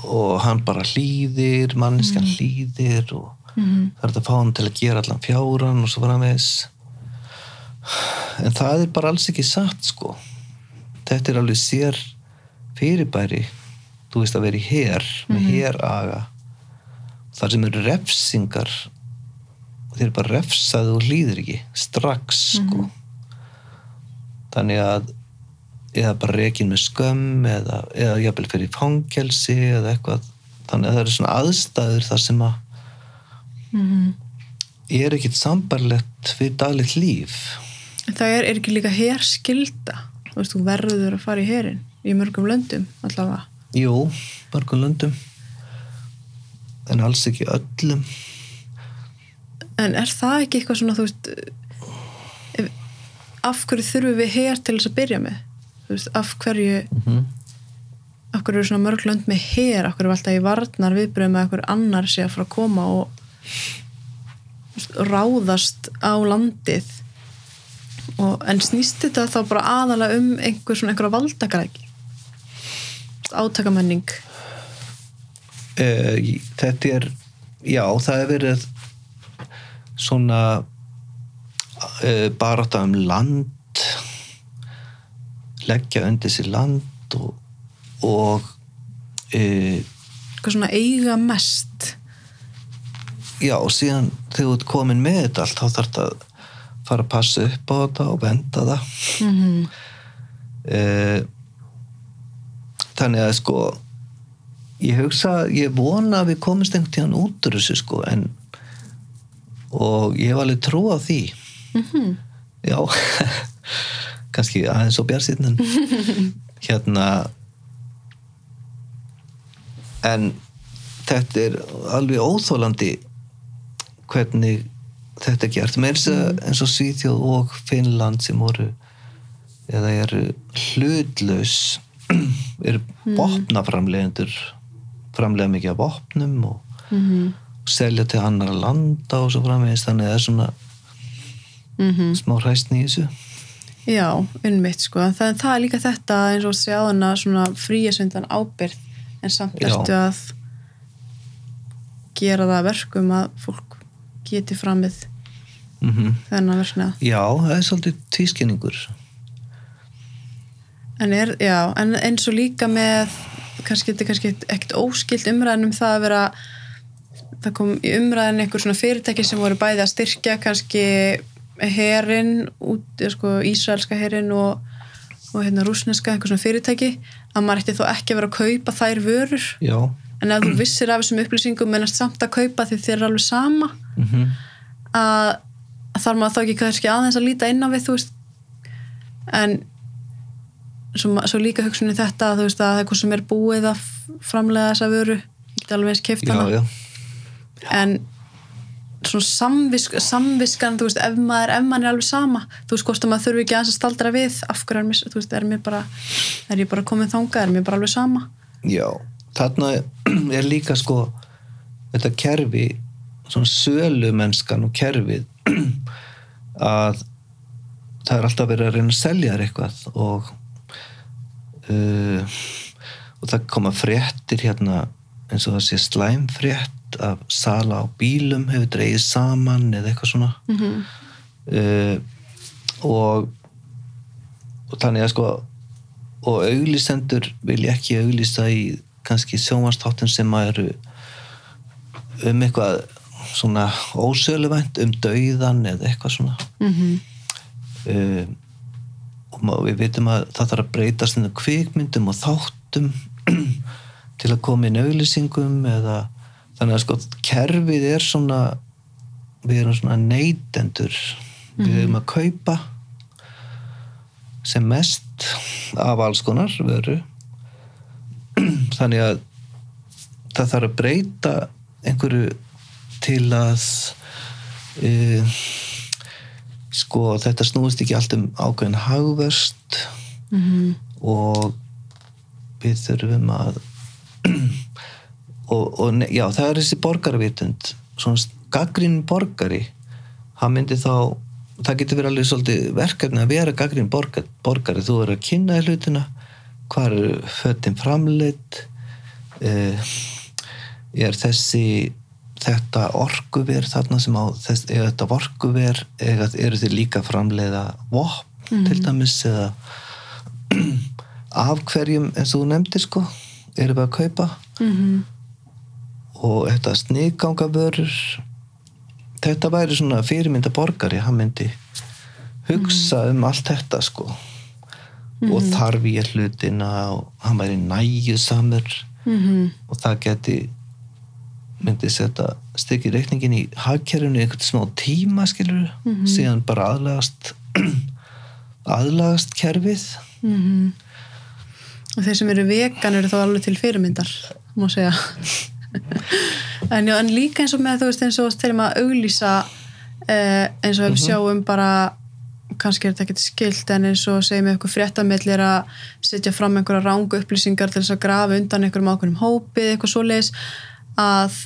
og hann bara hlýðir manniskan hlýðir og Mhm. það er að fá hann til að gera allan fjáran og svo var hann veðs en það er bara alls ekki satt sko. Þetta er alveg sér fyrirbæri þú veist að vera í her með heraga. Þar sem eru refsingar þeir bara refsaði og hlýðir ekki strax sko. Þannig að eða bara rekin með skömm eða, eða jafnvel fyrir fangelsi eða eitthvað. Þannig að það eru svona aðstæður þar sem að Mhm. er ekkit sambarlegt við daglegt líf. Það er, er ekki líka herskilda þú veist, þú verður að fara í herin í mörgum löndum allavega. Jú, mörgum löndum en alls ekki öllum en er það ekki eitthvað svona þú veist ef, af hverju þurfum við her til þess að byrja með? Þú veist, af hverju mm af hverju eru svona mörg lönd með her? Af hverju er alltaf í varnar viðbröðum með hverju annar sé að fara að koma og veist, ráðast á landið? Og, en snýst þetta þá bara aðalega um einhver svona einhverja valdagræki átakamenning uh, þetta er já, það er verið svona uh, barátta um land leggja undir sér land og og e, eitthvað svona eiga mest. Já, og síðan þegar þú ert komin með þetta allt, þá þarf þetta að fara að passa upp á þetta og venda það. Mm e, þannig að sko ég hugsa, ég vona að við komumst einhvern tíðan út úr þessu sko en og ég hef alveg trú á því. -hmm. já kannski aðeins og bjarsýtnin hérna en þetta er alveg óþólandi hvernig þetta er gert. Með að eins og Svíþjóð og Finnland sem voru eða eru hlutlaus eru vopnaframlegendur framlega mikið af vopnum og Mm selja til annar landa og svo framvegist þannig að það er svona -hmm. smá hræstni í þessu. Já, unnmitt sko. Það, það er líka þetta eins og hana svona fríasöndan ábyrð en samt ertu að gera það að verkum að fólk geti framið mm þennan verknað. Já, það er svolítið tvískinningur. En, er, já, en eins og líka með kannski þetta er kannski ekkert óskilt umræðin um það að vera það kom í umræðin einhver svona fyrirtæki sem voru bæði að styrkja kannski herin út, eða sko Ísraelska herin og, og hérna rúsneska einhver svona fyrirtæki að maður ætti þó ekki að vera að kaupa þær vörur. Já. En ef þú vissir af þessum upplýsingum mennast samt að kaupa því þér er alveg sama. Mm að, að þarf maður þá ekki kannski aðeins að líta inn á við þú veist. En svo, svo líka hugsunni þetta þú veist að það er hvað sem er búið að framlega þessa vöru. Get alveg eins keift Já, hana já, en svona samvisk, samviskan þú veist ef maður, ef maður er alveg sama þú veist hvort að maður þurfi ekki að staldra við af hverju er mér, þú veist, er mér bara er ég bara komin þangað, er mér bara alveg sama? Já þarna er líka sko þetta kerfi svona sölumennskan og kerfið að það er alltaf verið að reyna að selja þér eitthvað og uh, og það koma fréttir hérna eins og það sé slæmfrétt af sala á bílum hefur dreigið saman eða eitthvað svona. Mm -hmm. uh, og, og þannig að sko og auglýsendur vilja ekki auglýsa í kannski sjónvastáttum sem að eru um eitthvað svona ósöluvænt um dauðan eða eitthvað svona. Mm uh, og við vitum að það þarf að breytast kvikmyndum og þáttum til að koma inn auglýsingum eða þannig að sko kerfið er svona við erum svona neytendur. Við erum að kaupa sem mest af alls konar veru þannig að það þarf að breyta einhverju til að uh, sko þetta snúist ekki allt um ákveðin hagverst -hmm. og við þurfum að og, og já, það er þessi borgarvitund svona gaggrín borgari hann myndi þá það getur verið alveg svolítið verkefni að vera gaggrín borgar, borgari, þú er að kynna í hlutina hvað eru fötin framleitt uh, er þessi þetta orkuver þarna sem á þess, er þetta orkuver eða eru þið líka framleiða vopn til dæmis eða af hverjum eins og þú nefndir sko erum við að kaupa? Mm og þetta sniðganga vörur þetta væri svona fyrirmynda borgari hann myndi hugsa um allt þetta sko. Og þarf ég hlutina og hann væri nægjusamur. -hmm. og það geti myndi setja stykki reikningin í hagkerfinu einhvern smá tíma skilur síðan bara aðlagast aðlagast kerfið. Mm og þeir sem eru vegan eru þá alveg til fyrirmyndar má segja en, já, en líka eins og með þú veist eins og þegar maður auglýsa eh, eins og ef við sjáum bara kannski er þetta ekkert skilt en eins og segjum við eitthvað fréttamillir að setja fram einhverja rángu upplýsingar til þess að grafa undan einhverjum ákveðnum hópið eitthvað svoleiðis að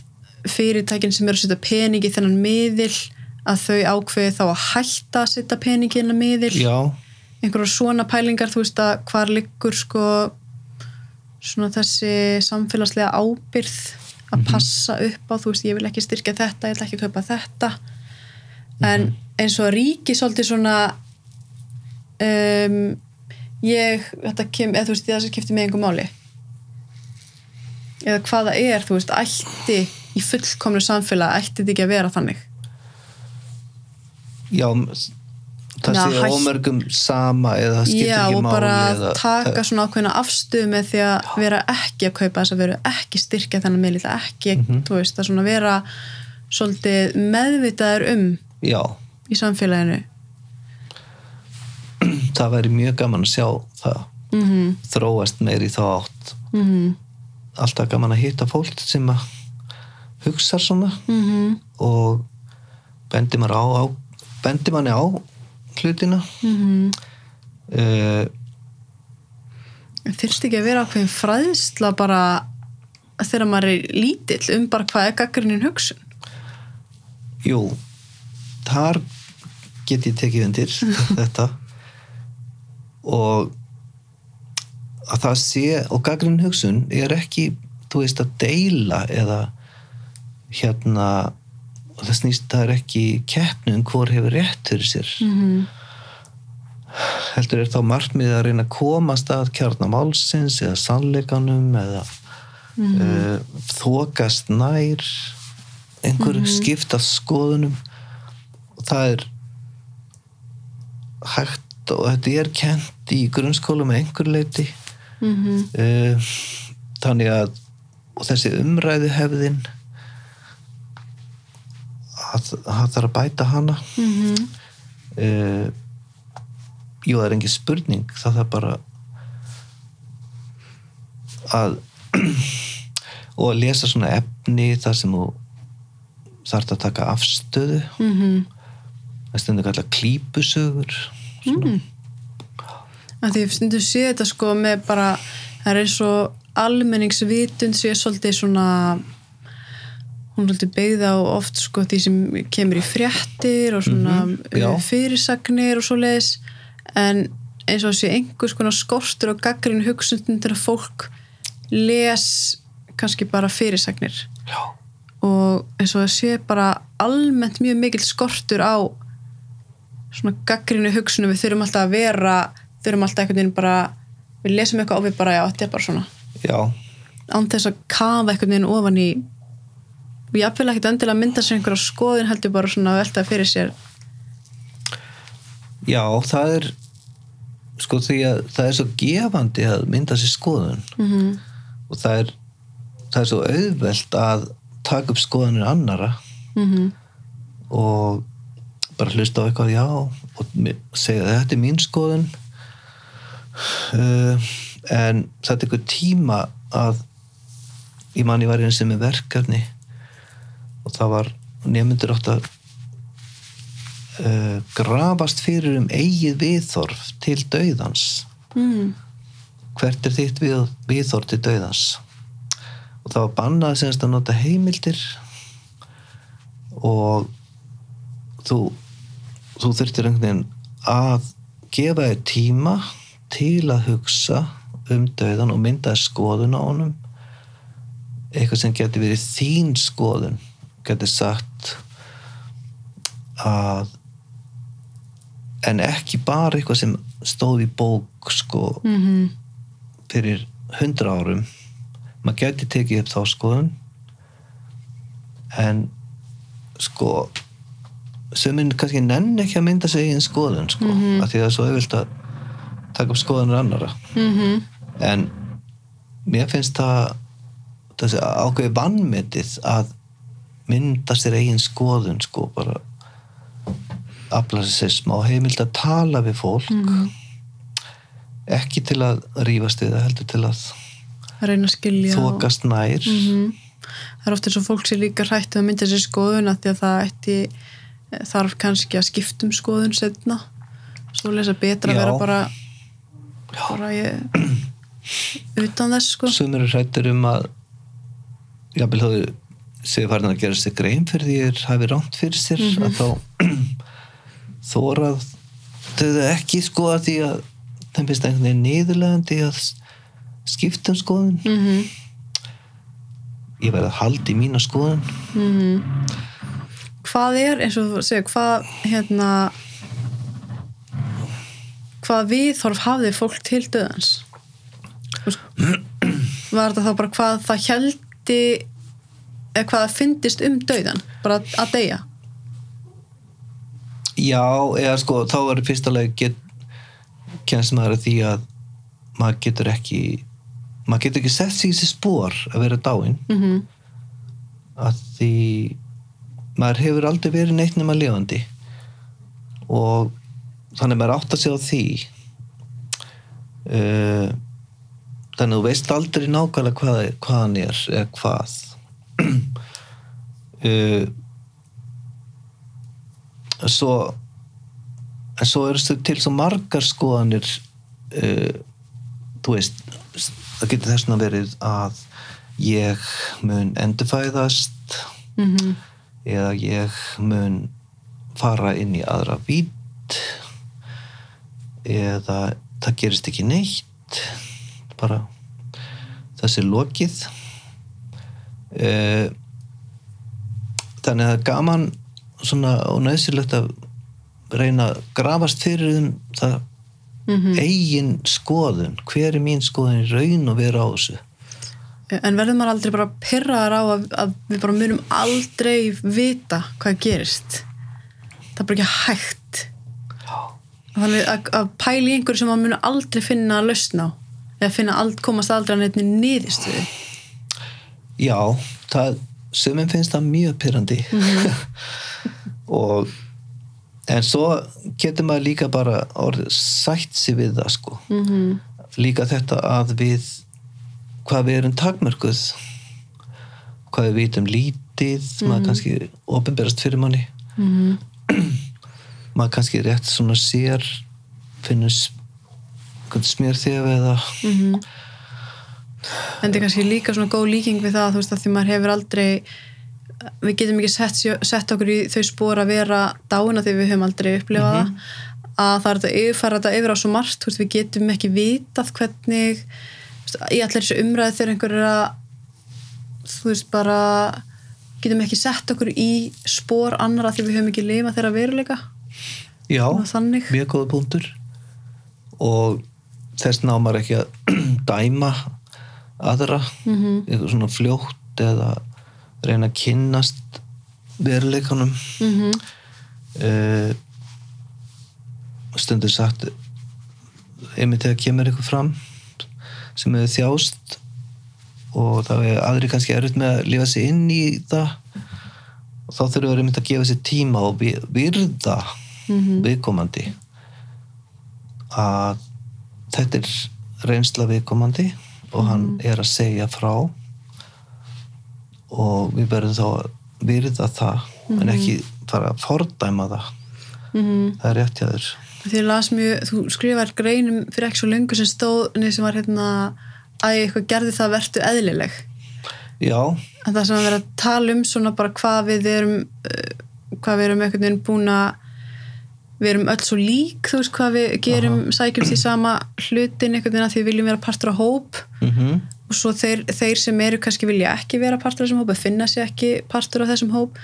fyrirtækin sem eru að setja pening í þennan miðil að þau ákveði þá að hætta að setja pening í þennan miðil. Já, einhverjar svona pælingar þú veist að hvar liggur sko svona þessi samfélagslega ábyrð að passa upp á þú veist ég vil ekki styrkja þetta, ég ætla ekki kaupa þetta. En eins og ríki svolítið svona um, ég þetta kem, eða þú veist það sem skiptir með einhver máli. Eða hvað það er, þú veist, ætti í fullkomnu samfélag, ætti þetta ekki að vera þannig? Já það Já, sé hætt- ómörgum sama eða það skiptir Já, ekki og máli bara eða, taka svona ákveðna afstöðu með því að vera ekki að kaupa þess að vera ekki styrkja þennan miðl ekki, Mhm. þú veist, að svona vera svolítið meðvitaður um já, í samfélaginu það væri mjög gaman að sjá það mm -hmm. þróast meir í þá átt Mm alltaf gaman að hitta fólk sem að hugsa svona -hmm. og bendi maður á, á bendi manni á hlutina. Mm uh, þyrst ekki að vera ákveðin fræðsla bara þegar maður er lítill um bara hvað er gaggrinin hugsun? Jú þar get ég tekið undir þetta. Og að það sé og gaggrinn hugsun er ekki þú veist að deila eða hérna það snýst það er ekki keppnum hvor hefur rétt fyrir sér. Mm -hmm. heldur er þá markmið að reyna að komast að kjarnamálsins eða sannleikanum eða mm uh, þokast nær einhverju skiptast skoðunum. Og það er hægt og þetta er kent í grunnskólu með einhver leiti Mm uh, þannig að og þessi umræðu hefðin það þarf að bæta hana -hmm. uh, jú það er engin spurning það þarf bara að og að lesa svona efni þar sem þú þarf að taka afstöðu Mm -hmm. það stendur kalla klípusögur svona. að því ég stundu sé þetta sko með bara það er eins og almenningsvitund sé svolítið svona hún er svolítið beigð á oft sko því sem kemur í fréttir og svona já. uh, fyrirsagnir og svo leiðis en eins og sé einhvers konar skortur og gaggrin hugsundur að fólk les kannski bara fyrirsagnir. Já, og eins og það sé bara almennt mjög mikill skortur á svona gaggrinu hugsunum. Við þurfum alltaf að vera þurfum alltaf einhvern veginn bara við lesum eitthvað og við bara, já, þetta er bara svona. Já, án þess að kafa einhvern veginn ofan í og jafnvel ekkert endilega mynda sér einhverja skoðun heldur bara svona að velta fyrir sér. Já það er sko því að það er svo gefandi að mynda sér skoðun. Mm -hmm. og það er það er svo auðvelt að taka upp skoðanir annara Mm og bara hlusta á eitthvað já og segja þetta er mín skoðun. Uh, en það tekur tíma að ég man ég var eins sem er verkefni og það var nefndur átt að uh, grafast fyrir um eigið viðþorf til dauðans. Mm. hvert er þitt við, viðþorf til dauðans? Og það var bannað semst að nota heimildir. Og þú þú þurftir einhvern veginn að gefa þér tíma til að hugsa um dauðan og mynda skoðun á honum. Eitthvað sem getur verið þín skoðun getur sagt að en ekki bara eitthvað sem stóð í bók sko Mm fyrir hundra árum maður gæti tekið upp þá skoðun en sko söminn kannski nenn ekki að mynda sig eigin skoðun sko, Mhm. af því það er svo auðvilt að taka upp skoðunir annara -hmm. en mér finnst það þessi ákveði vannmetið að mynda sér eigin skoðun sko bara afla sér smá heimild að tala við fólk Mhm. ekki til að rífast við það heldur til að að reyna að skilja þokast nær Mhm. það er ofta eins og fólk sé líka hrætt að mynda sér skoðun að því að það ætti þarf kannski að skiptum skoðun setna svo lesa betra að Já. vera bara bara ég utan þess sko sumir er hrættir um að jafnvel þó séu farin að gera sér grein fyrir því er hafi rámt fyrir sér Mhm. að þá þórað þau ekki sko að því að þeim finnst einhvern veginn niðurlegandi að s- skipta um skoðun. Mm ég verði að halda í mína skoðun. Hvað er eins og þú segir hvað hérna hvað viðhorf hafði fólk til döðans? Var þetta þá bara hvað það heldi eða hvað það fyndist um dauðan bara að- deyja? Já, eða sko, þá er get, kennst maður að því að maður getur ekki maður getur ekki sett sig í þessi spór að vera dáinn mm að því maður hefur aldrei verið neitt nema lifandi. Og þannig maður átt að segja á því uh, þannig að þú veist aldrei nákvæmlega hvað, hvað hann er eða hvað uh, svo en svo eru stu til svo margar skoðanir uh, þú veist það getur þess að verið að ég mun endurfæðast -hmm. eða ég mun fara inn í aðra vít eða það gerist ekki neitt bara þessi lokið þannig að það er gaman svona og nöðsilegt að reyna að grafast fyrir um það Mhm. eigin skoðun. Hver er mín skoðun í raun og vera á þessu? En verður maður aldrei bara pyrraðar á að, að við bara munum aldrei vita hvað gerist? Það er bara ekki hægt. Þannig að, að pæla í einhverju sem maður mun aldrei finna að lausna á. Eða finna ald, komast aldrei að neittni niðurstuði Já, það sumum finnst það mjög pyrrandi og en svo getur maður líka bara orðið sætt sér við það sko. Mm -hmm. líka þetta að við hvað við erum takmörkuð hvað við vitum lítið maður kannski opinberast fyrir manni. Mm maður kannski rétt svona sér finnur smér þef eða en þetta er kannski líka svona góð líking við það þú veist að því maður hefur aldrei við getum ekki sett, sett okkur í þau spór að vera dáina því við höfum aldrei upplifað það. Að það er þetta yfirfæra þetta yfir á svo margt veist, við getum ekki vitað hvernig í allir þessu umræði þegar einhver er að þú veist bara getum ekki sett okkur í spór annara því við höfum ekki lifað þeirra veruleika. Já, mjög góða punktur. Og þess ná maður ekki að dæma aðra mm -hmm. eitthvað svona fljótt eða reyna að kynnast veruleikanum. Mm uh, stundur sagt einmitt þegar kemur eitthvað fram sem hefur þjást og þá er aðri kannski erfitt með að lifa sig inn í það og þá þurfum við einmitt að gefa sér tíma og vi- virða viðkomandi. Að þetta er reynsla viðkomandi og hann er að segja frá. Og við verðum þá að virða það en ekki fara að fordæma það. Það er rétt mjög, þú skrifar greinum fyrir ekki svo lengur sem stóð niður sem var hérna að eitthvað gerði það vertu eðlileg. já, En það sem að vera að tala um svona bara hvað við erum uh, hvað við erum einhvern veginn búin að við erum öll svo lík, þú veist hvað við gerum, sækjumst í sama hlutin einhvern veginn að því við viljum vera partur á hóp. Mm og svo þeir, þeir sem eru kannski vilja ekki vera partur af þessum hóp eða finna sér ekki partur af þessum hóp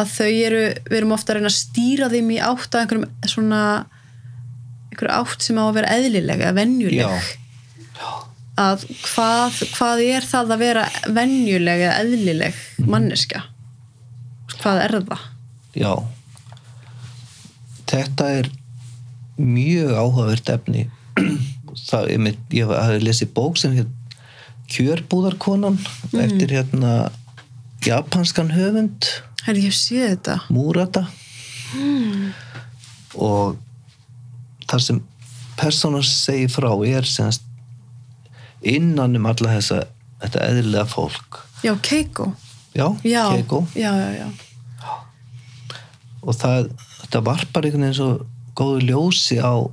að þau eru, við erum ofta að reyna að stýra þeim í átt að einhverjum svona einhverju átt sem á að vera eðlileg eða venjuleg. Já. að hvað, hvað er það að vera venjuleg eða eðlileg manneska hvað er það? já þetta er mjög áhugavert efni. Það, ég, mynd, ég hafi lesið bók sem hér kjörbúðarkonan eftir hérna japanskan höfund. Herri, ég sé þetta. Múrata og þar sem persónan segir frá er semast innan um alla þessa þetta eðlilega fólk. Já, Keiko. Já, Já, Keiko. Já, já. og það, þetta varpar einhvern veginn svo góðu ljósi á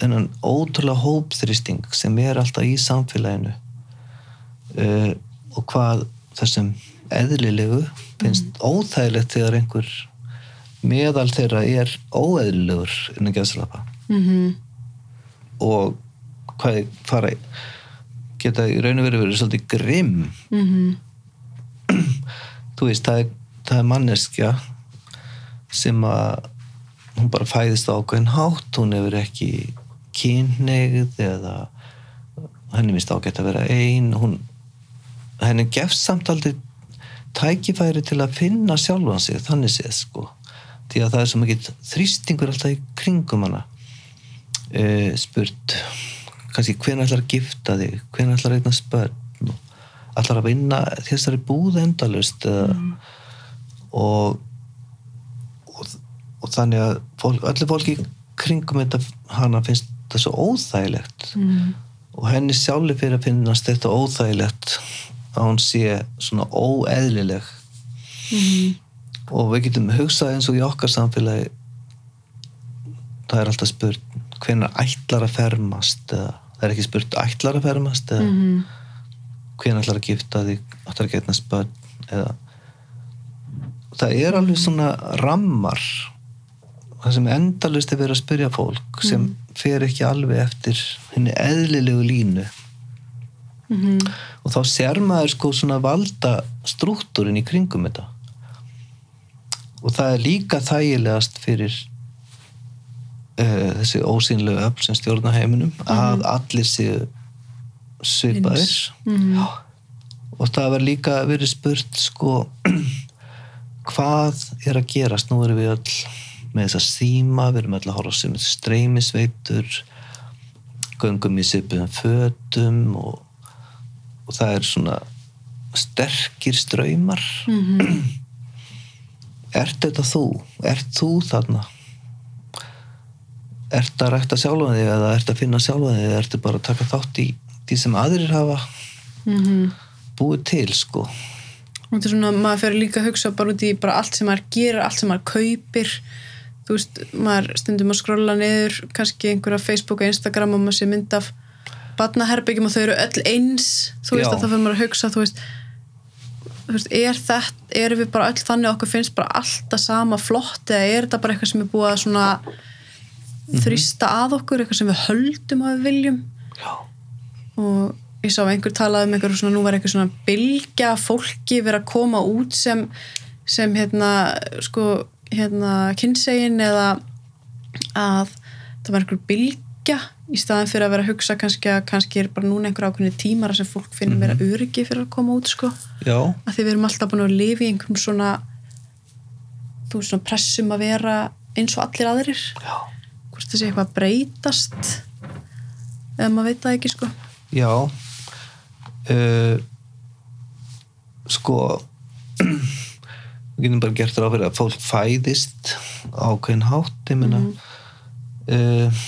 þennan ótrúlega hópþrýsting sem er alltaf í samfélaginu uh, og hvað þessum eðlilegu finnst óþægilegt þegar einhver meðal þeirra er óeðlilegur innan gæðslapa Mm og hvað fara geta í raun og verið verið svolítið grimm. Þú veist, það er, það er manneskja sem að hún bara fæðist ákveðin hátt hún hefur ekki kynneigð eða henni minnst ágætt að vera ein hún, henni gefst samt aldrei tækifæri til að finna sjálfan sig þannig séð sko. Því að það er svo mikið þrýstingur alltaf í kringum hana. E, spurt kannski ætlar að gifta þig? Hvenær ætlar að reyna spörn ætlar að vinna þessari búð endalust mm. og og þannig að fólk, allir fólki kringum þetta hana finnst þetta svo óþægilegt mm. og henni sjálfur fyrir að finnast þetta óþægilegt að hún sé svona óeðlileg Mhm. og við getum hugsað eins og í okkar samfélagi það er alltaf spurt hvenær ætlar að fermast eða það er ekki spurt ætlar að fermast eða Mhm. hvenær ætlar að gifta þig ætlar að getna spöld eða það er alveg svona rammar það sem endalust er verið að spyrja fólk sem fer ekki alveg eftir henni eðlilegu línu Mhm. og þá sér maður sko svona valda struktúrin í kringum þetta og það er líka þægilegast fyrir uh, þessi ósýnlegu öll sem stjórna heiminum að allir séu svipaðir. Já. og það var líka verið spurt sko hvað er að gerast nú erum við öll með þessa síma við erum öll að horfa sem streymisveitur göngum í svipuðum fötum og, og það er svona sterkir ströymar Mhm. ert þetta þú? ert þú þarna? ert að rækta sjálfan þig eða ert að finna sjálfan þig eða ert bara að taka þátt í því sem aðrir hafa Mhm. búið til sko og þetta er svona, maður fer líka að hugsa bara út í bara allt sem maður gerir, allt sem maður kaupir þú veist, maður stundum að skrolla niður, kannski einhverja Facebook og Instagram og maður sé mynd af badnaherbyggjum og þau eru öll eins. Þú veist Já. að það fyrir maður að hugsa þú veist, þú veist er þetta, erum við bara öll þannig að okkur finnst bara alltaf sama flott eða er þetta bara eitthvað sem er búið að svona þrýsta að okkur, eitthvað sem við höldum að við viljum? Já, og ég sá einhver talaði um einhver svona, nú var einhver svona bylgja af fólki verið að koma út sem sem hérna sko hérna kynsegin eða að það var einhver bylgja í staðin fyrir að vera að hugsa kannski að kannski er bara núna einhver ákveðni tímar sem fólk finnir meira öryggi fyrir að koma út sko. Að því við erum alltaf búin að lifa í einhverjum svona þú veist svona pressum að vera eins og allir aðrir. Já, hvort það sé eitthvað að breytast eða maður veit það ekki sko. Já. Uh, sko við getum bara gert ráð fyrir að fólk fæðist ákveðin hátt ég meina. Uh,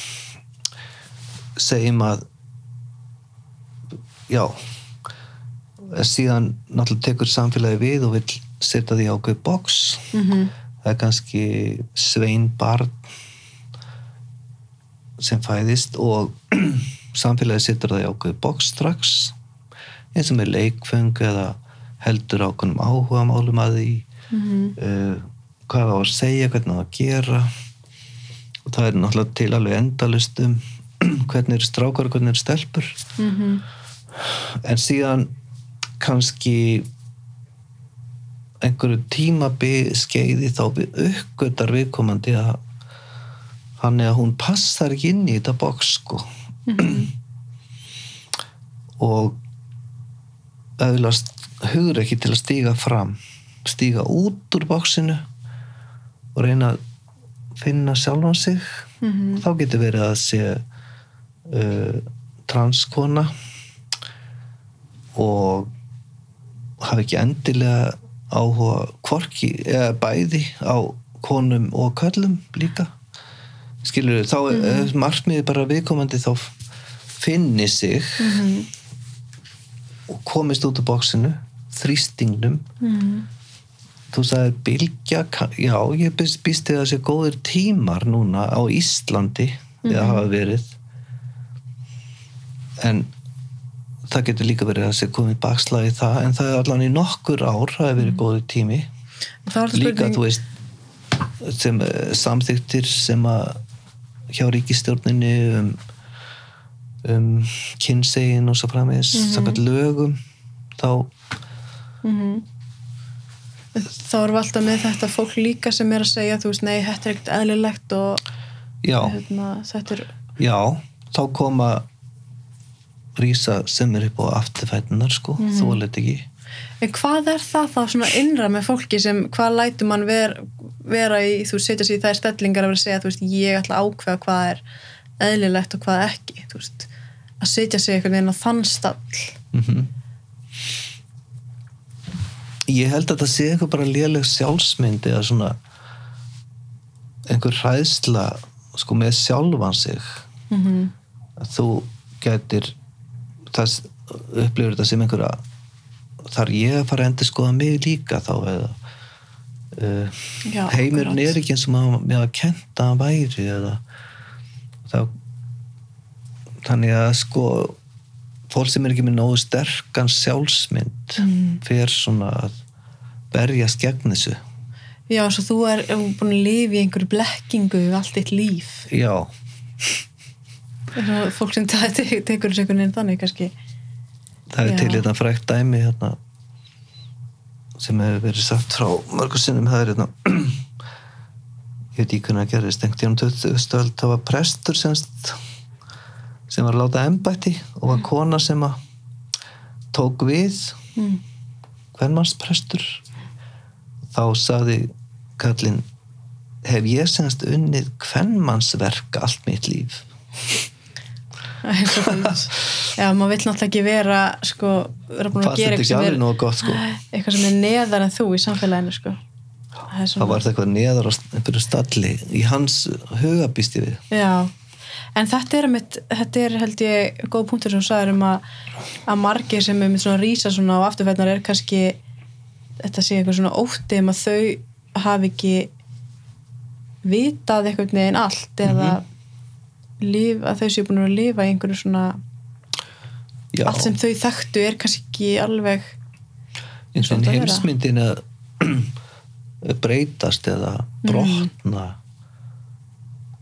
segjum að já síðan náttúrulega tekur samfélagi við og vil setja því ákveð box. Mm það er kannski svein barn sem fæðist og samfélagi setur það í ákveð box strax. Eins og með leikfeng eða heldur ákveðnum áhuga málum að því uh, hvað á að segja, hvernig á að gera. Og það er náttúrulega til alveg endalust um hvernig eru strákar og hvernig eru stelpur. Mhm. en síðan kannski einhverju tímabi skeiði þá við uppgötar viðkomandi að hann eða hún passar ekki inn í þetta box sko. Og auðvitað hugur ekki til að stíga fram stíga út úr boxinu og reyna að finna sjálfan sig Mhm. þá getur verið að sé uh, transkona og hafa ekki endilega áhuga hvorki eða bæði á konum og köllum líka skilur þá er mm markmiði bara viðkomandi þá finni sig og komist út úr bóksinu þrýstingnum Mhm. Þú sagðir bylgja já, ég býst býst að sé góðir tímar núna á Íslandi eða hafa verið. En það getur líka verið að sé komið bakslagi það en það er allan í nokkur ár það hefur verið góður tími. Það var það líka þú veist sem eh, samþyktir sem að hjá ríkistjórninni um, um kynsegin og svo framvegis mm -hmm. lögum þá þá erum við alltaf með þetta fólk líka sem er að segja þú veist, nei, þetta er ekkert eðlilegt og já, hérna, þetta er já, þá koma rísa sem er upp á afturfætunar sko, mm. þú alveg ekki En hvað er það þá svona innra með fólki sem, hvað lætur mann ver, vera í, þú setja sér í þær stellingar að vera að segja, þú veist, ég ætla að ákveða hvað er eðlilegt og hvað ekki, þú veist, að setja sig einhvern veginn á þann stall. mm Ég held að það sé eitthvað bara léleg sjálfsmynd eða svona einhver hræðsla sko með sjálfan sig Mm -hmm. að þú getur það upplifur þetta sem einhverja þar ég að fara að endur skoða mig líka þá eða uh, Já, heimurinn er ekki eins og maður að kenta að væri eða þá þannig að sko fólk sem er ekki með nógu sterkan sjálfsmynd Mm. fer svona að berjast gegn þessu Já, svo þú er búin að lifa í einhverju blekkingu við allt eitt líf. já, Fólk sem te- te- tekur þessu einhvern veginn þannig kannski. það er Já. til þetta frækt dæmi hérna sem hefur verið sagt frá mörgur sinnum það er hérna ég veit ekki hvernig það gerist einhvern tíðan 20. stöld það var prestur semst sem var að láta embætti og var kona sem að tók við Mm. hvernmannsprestur þá saði kallinn hef ég semst unnið hvernmannsverk allt mitt líf. Já, maður vill náttúrulega ekki vera sko, vera búin að gera eitthvað sem er gott sko eitthvað sem er neðar en þú í samfélaginu sko. Það það var eitthvað neðar á stalli í hans huga býst ég við já en þetta er, mitt, þetta er held ég góð punktur sem þú sagðir um að, að margir sem er með svona rísa svona á afturfætnar er kannski þetta sé eitthvað svona ótti um að þau hafi ekki vitað eitthvað neginn allt eða líf, að þau séu búin að lifa í einhverju svona Já, allt sem þau þekktu er kannski ekki alveg eins og heimsmyndin að breytast eða brotna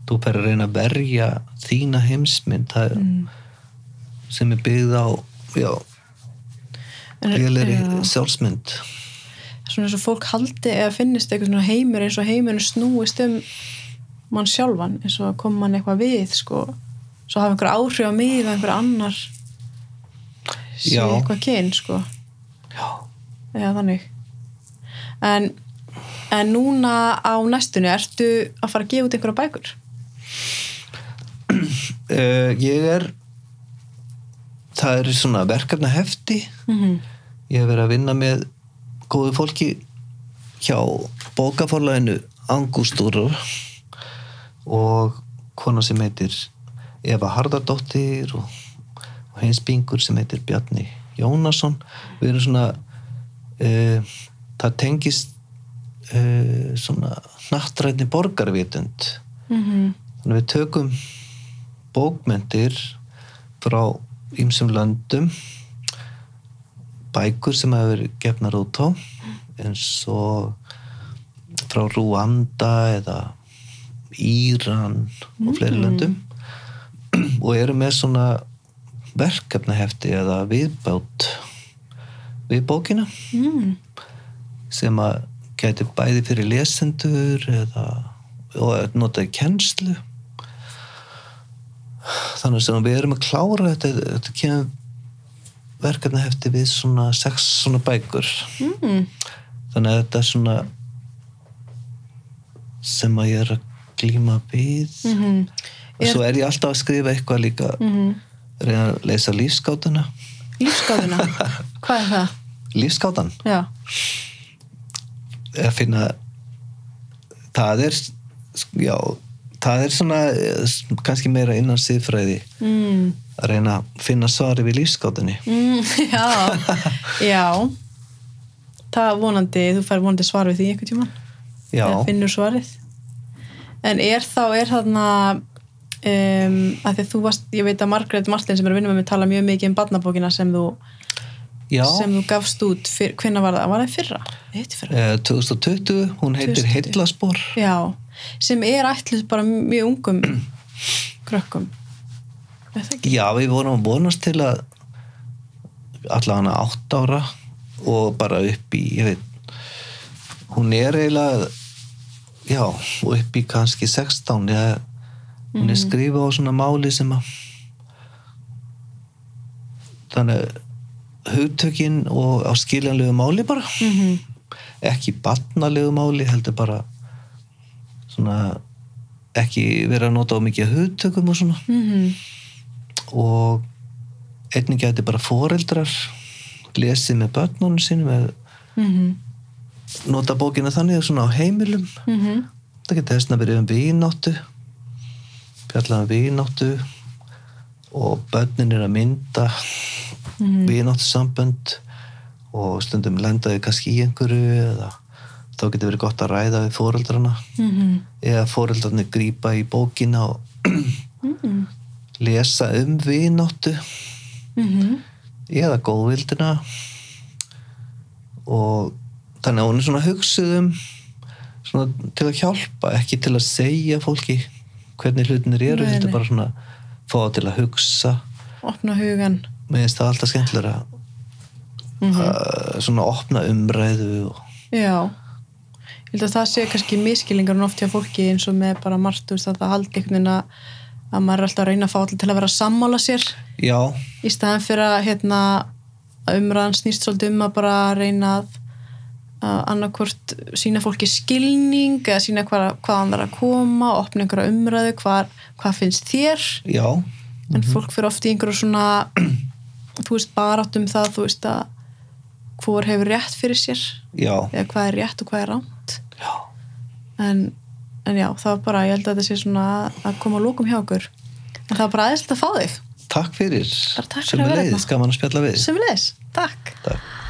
þú fer að reyna að verja þína heimsmynd er, sem er byggð á já, lélegri já. sjálfsmynd. Svona eins og fólk haldi eða finnist eitthvað svona heimur eins og heimurinn snúist um mann sjálfan eins og að koma mann eitthvað við sko, svo hafa einhver áhrif á mig eða einhver annar sé Já. eitthvað kyn sko. Já, eða þannig. En, en núna á næstunni ertu að fara að gefa út einhverja bækur uh, ég er það er svona verkefna hefti mm -hmm. ég hef verið að vinna með góðu fólki hjá bókaforlæðinu Angustúru og kona sem heitir Eva Hardardóttir og, og hins bingur sem heitir Bjarni Jónasson. Við erum svona uh, það tengist uh, svona nattrætni borgarvitund. Mm þannig að við tökum bókmentir frá ýmsum löndum bækur sem verið gefnar út á eins og frá Rúanda eða Íran og fleiri löndum og eru með svona verkefnahefti eða viðbátt við bókina mm. sem að gæti bæði fyrir lesendur eða og notaði kennslu þannig sem við erum að klára þetta, þetta kemur verkefni hefti við svona sex svona bækur. Mm. þannig að þetta er svona sem að ég er að glíma við. Mm -hmm. og svo er ég alltaf að skrifa eitthvað líka. Mm reyna að leysa lífskátuna lífskáðuna, hvað er það? lífskátan. Já, að finna það er já, það er svona eh, kannski meira innan siðfræði mm. að reyna að finna svari við lífskátunni Mm, já, já. Það vonandi þú fær vonandi svar við því einhvern já, eða finnur svarið. En er þá, er þarna um, að því þú varst ég veit að Margrét Martin sem er að vinna með mig tala mjög mikið um barnabókina sem þú, já. sem þú gafst út hvenna var það, var það fyrra? Fyrra. Eh, 2020, hún heitir 2020. Heillaspor. Já, sem er ætluð bara mjög ungum krökkum. Já, við vorum að vonast til að allavega átt ára og bara upp í ég veit, hún er eiginlega já, og upp í kannski 16 ég, hún er skrifað á svona máli sem að þannig hugtökin og á skiljanlegu máli bara. Mhm. ekki barnalegu máli heldur bara svona ekki vera að nota á mikið hugtökum og svona Mhm. og einnig gæti bara foreldrar lesið með börnunum sínum eða Mhm. nota bókina þannig svona á heimilum Mhm. það geti þess að verið um vínáttu fjallað um vínáttu og börnin er að mynda Mhm. vínáttu sambönd og stundum lendaði kannski í einhverju eða þá getur verið gott að ræða við foreldrana Mhm. eða foreldrarnir grípa í bókina og Mhm. lesa um vínáttu Mhm. eða góðvildina og þannig að hún er svona hugsuð um svona til að hjálpa ekki til að segja fólki hvernig hlutinir eru, þetta er bara svona fá til að hugsa opna hugan mér finnst það alltaf skemmtilega Mhm. að svona opna umræðu og, já held að það sé kannski miskilingar oft hjá fólki eins og með bara margt þú veist, að það haldi einhvern veginn að að maður er alltaf að reyna að fá allir til að vera að sammála sér. Já, í staðan fyrir að hérna umræðan snýst svolítið um að bara reyna að, annarkvort sína fólki skilning eða sína hvað, hvaðan það er að koma opna einhverja umræðu, hvað, hvað finnst þér? Já. En fólk fyrir oft í einhverju svona þú veist, barátt um það þú veist að hvor hefur rétt fyrir sér já, eða hvað er rétt og hvað er rámt já, en, en já, það var bara, ég held að þetta sé svona að koma að lókum hjá okkur. En það var bara aðeinslega að fá þig. Takk fyrir. Takk að vera Sömuleiðis, gaman að spjalla við sem við leis, takk. Takk